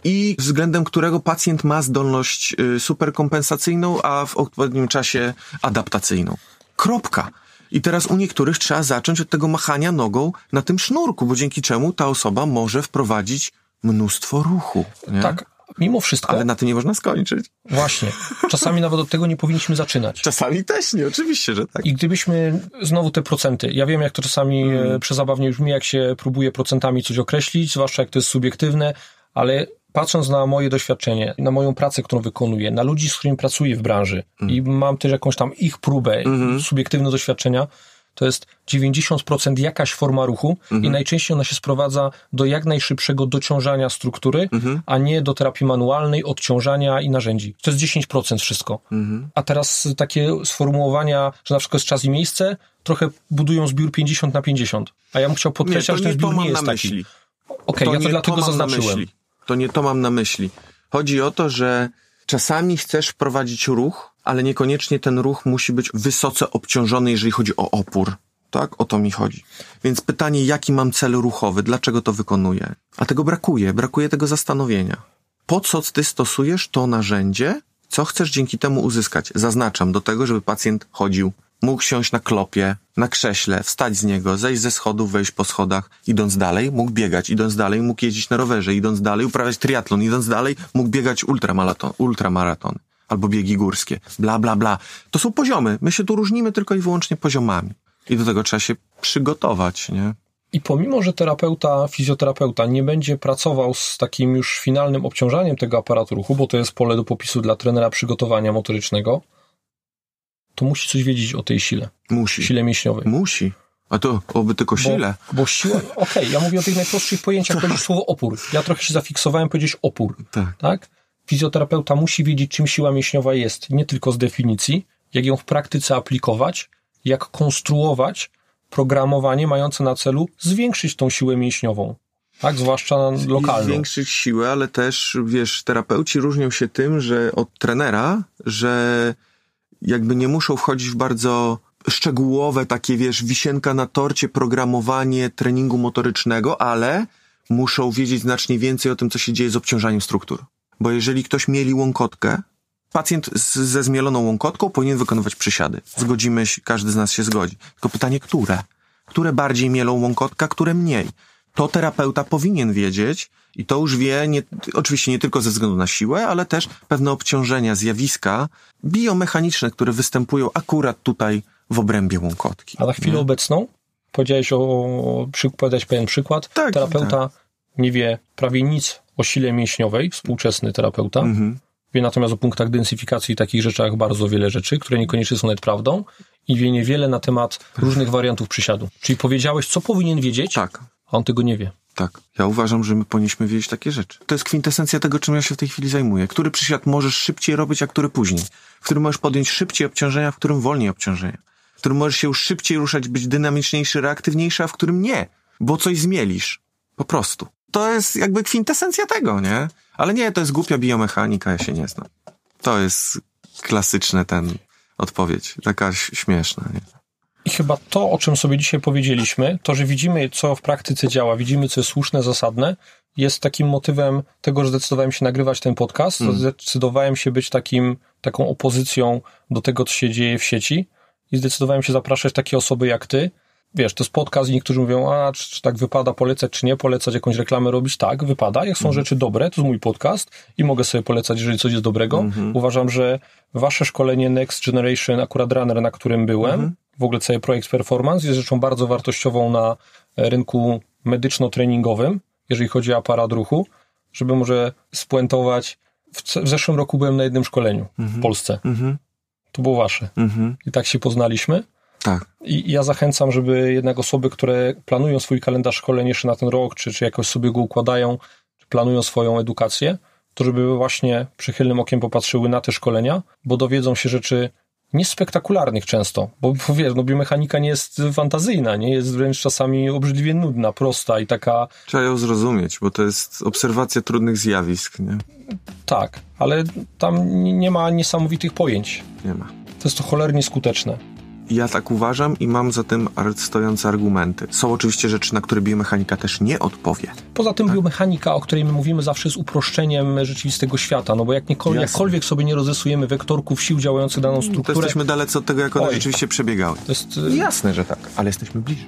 I względem którego pacjent ma zdolność y, superkompensacyjną, a w odpowiednim czasie adaptacyjną. Kropka. I teraz u niektórych trzeba zacząć od tego machania nogą na tym sznurku, bo dzięki czemu ta osoba może wprowadzić mnóstwo ruchu. Nie? Tak, mimo wszystko. Ale na tym nie można skończyć. Właśnie. Czasami nawet od tego nie powinniśmy zaczynać. Czasami też nie, oczywiście, że tak. I gdybyśmy znowu te procenty, ja wiem jak to czasami mm. przezabawnie brzmi, jak się próbuje procentami coś określić, zwłaszcza jak to jest subiektywne, ale patrząc na moje doświadczenie, na moją pracę, którą wykonuję, na ludzi, z którymi pracuję w branży mm. i mam też jakąś tam ich próbę, mm -hmm. subiektywne doświadczenia, to jest 90% jakaś forma ruchu mhm. i najczęściej ona się sprowadza do jak najszybszego dociążania struktury, mhm. a nie do terapii manualnej, odciążania i narzędzi. To jest 10% wszystko. Mhm. A teraz takie sformułowania, że na przykład jest czas i miejsce, trochę budują zbiór 50 na 50. A ja bym chciał podkreślać, że ten zbiór nie jest taki. Okej, okay, ja to dlatego zaznaczyłem. To nie to mam na myśli. Chodzi o to, że czasami chcesz wprowadzić ruch, ale niekoniecznie ten ruch musi być wysoce obciążony, jeżeli chodzi o opór. Tak? O to mi chodzi. Więc pytanie, jaki mam cel ruchowy? Dlaczego to wykonuję? A tego brakuje. Brakuje tego zastanowienia. Po co ty stosujesz to narzędzie? Co chcesz dzięki temu uzyskać? Zaznaczam do tego, żeby pacjent chodził. Mógł siąść na klopie, na krześle, wstać z niego, zejść ze schodów, wejść po schodach. Idąc dalej, mógł biegać. Idąc dalej, mógł jeździć na rowerze. Idąc dalej, uprawiać triatlon. Idąc dalej, mógł biegać ultramaraton, ultramaratony albo biegi górskie, bla, bla, bla. To są poziomy. My się tu różnimy tylko i wyłącznie poziomami. I do tego trzeba się przygotować, nie? I pomimo, że terapeuta, fizjoterapeuta nie będzie pracował z takim już finalnym obciążaniem tego aparatu ruchu, bo to jest pole do popisu dla trenera przygotowania motorycznego, to musi coś wiedzieć o tej sile. Musi. Sile mięśniowej. Musi. A to oby tylko sile. Bo, bo siła, okej, okay, ja mówię o tych najprostszych pojęciach, powiedzieć słowo opór. Ja trochę się zafiksowałem powiedzieć opór. Tak. tak? Fizjoterapeuta musi wiedzieć, czym siła mięśniowa jest, nie tylko z definicji, jak ją w praktyce aplikować, jak konstruować programowanie mające na celu zwiększyć tą siłę mięśniową. Tak, zwłaszcza lokalną. Zwiększyć siłę, ale też, wiesz, terapeuci różnią się tym, że od trenera, że jakby nie muszą wchodzić w bardzo szczegółowe takie, wiesz, wisienka na torcie programowanie treningu motorycznego, ale muszą wiedzieć znacznie więcej o tym, co się dzieje z obciążaniem struktur. Bo jeżeli ktoś mieli łąkotkę, pacjent z, ze zmieloną łąkotką powinien wykonywać przysiady. Zgodzimy się, każdy z nas się zgodzi. Tylko pytanie, które? Które bardziej mielą łąkotka, które mniej? To terapeuta powinien wiedzieć i to już wie, nie, oczywiście nie tylko ze względu na siłę, ale też pewne obciążenia, zjawiska biomechaniczne, które występują akurat tutaj w obrębie łąkotki. A na chwilę nie? obecną powiedziałeś o, podać pewien przykład. Tak, terapeuta tak. Nie wie prawie nic o sile mięśniowej, współczesny terapeuta. Mhm. Wie natomiast o punktach densyfikacji i takich rzeczach bardzo wiele rzeczy, które niekoniecznie są nawet prawdą i wie niewiele na temat różnych wariantów przysiadu. Czyli powiedziałeś, co powinien wiedzieć, tak. a on tego nie wie. Tak. Ja uważam, że my powinniśmy wiedzieć takie rzeczy. To jest kwintesencja tego, czym ja się w tej chwili zajmuję. Który przysiad możesz szybciej robić, a który później. W którym możesz podjąć szybciej obciążenia, w którym wolniej obciążenia. W którym możesz się już szybciej ruszać, być dynamiczniejszy, reaktywniejszy, a w którym nie. Bo coś zmielisz. Po prostu to jest jakby kwintesencja tego, nie? Ale nie, to jest głupia biomechanika, ja się nie znam. To jest klasyczny ten odpowiedź, taka śmieszna, nie? I chyba to, o czym sobie dzisiaj powiedzieliśmy, to, że widzimy, co w praktyce działa, widzimy, co jest słuszne, zasadne, jest takim motywem tego, że zdecydowałem się nagrywać ten podcast, mm. zdecydowałem się być takim, taką opozycją do tego, co się dzieje w sieci i zdecydowałem się zapraszać takie osoby jak ty, wiesz, to jest podcast i niektórzy mówią, a czy, czy, tak wypada polecać, czy nie polecać, jakąś reklamę robić. Tak, wypada. Jak są mhm. rzeczy dobre, to jest mój podcast i mogę sobie polecać, jeżeli coś jest dobrego. Mhm. Uważam, że wasze szkolenie Next Generation, akurat Runner, na którym byłem, mhm. w ogóle cały projekt Performance jest rzeczą bardzo wartościową na rynku medyczno-treningowym, jeżeli chodzi o aparat ruchu, żeby może spuentować. W, w zeszłym roku byłem na jednym szkoleniu w mhm. Polsce. Mhm. To było wasze. Mhm. I tak się poznaliśmy. Tak. I ja zachęcam, żeby jednak osoby, które planują swój kalendarz szkoleń jeszcze na ten rok, czy, czy jakoś sobie go układają, czy planują swoją edukację, to żeby właśnie przychylnym okiem popatrzyły na te szkolenia, bo dowiedzą się rzeczy niespektakularnych często, bo, bo wiesz, no biomechanika nie jest fantazyjna, nie jest wręcz czasami obrzydliwie nudna, prosta i taka... Trzeba ją zrozumieć, bo to jest obserwacja trudnych zjawisk, nie? Tak, ale tam nie ma niesamowitych pojęć. Nie ma. To jest to cholernie skuteczne. Ja tak uważam i mam za tym stojące argumenty. Są oczywiście rzeczy, na które biomechanika też nie odpowie. Poza tym tak? biomechanika, o której my mówimy zawsze jest uproszczeniem rzeczywistego świata, no bo jak niekolwiek, jakkolwiek sobie nie rozrysujemy wektorków sił działających daną strukturę... To jesteśmy dalece od tego, jak one Oj, rzeczywiście przebiegały. To jest... Y, Jasne, że tak, ale jesteśmy bliżej.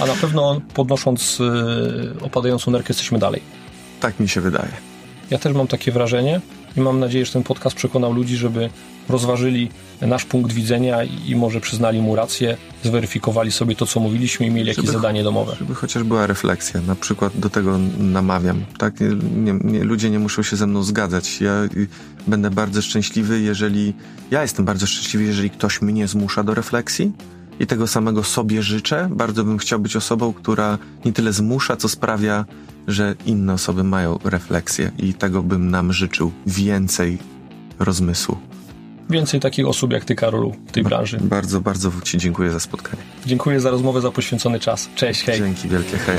A na pewno podnosząc y, opadającą nerkę jesteśmy dalej. Tak mi się wydaje. Ja też mam takie wrażenie i mam nadzieję, że ten podcast przekonał ludzi, żeby rozważyli nasz punkt widzenia i może przyznali mu rację, zweryfikowali sobie to, co mówiliśmy i mieli żeby, jakieś zadanie domowe. Żeby chociaż była refleksja, na przykład do tego namawiam. Tak? Nie, nie, ludzie nie muszą się ze mną zgadzać. Ja będę bardzo szczęśliwy, jeżeli... Ja jestem bardzo szczęśliwy, jeżeli ktoś mnie zmusza do refleksji, i tego samego sobie życzę. Bardzo bym chciał być osobą, która nie tyle zmusza, co sprawia, że inne osoby mają refleksję i tego bym nam życzył więcej rozmysłu. Więcej takich osób jak ty, Karolu, w tej branży. Bardzo, bardzo Ci dziękuję za spotkanie. Dziękuję za rozmowę, za poświęcony czas. Cześć, hej. Dzięki wielkie, hej.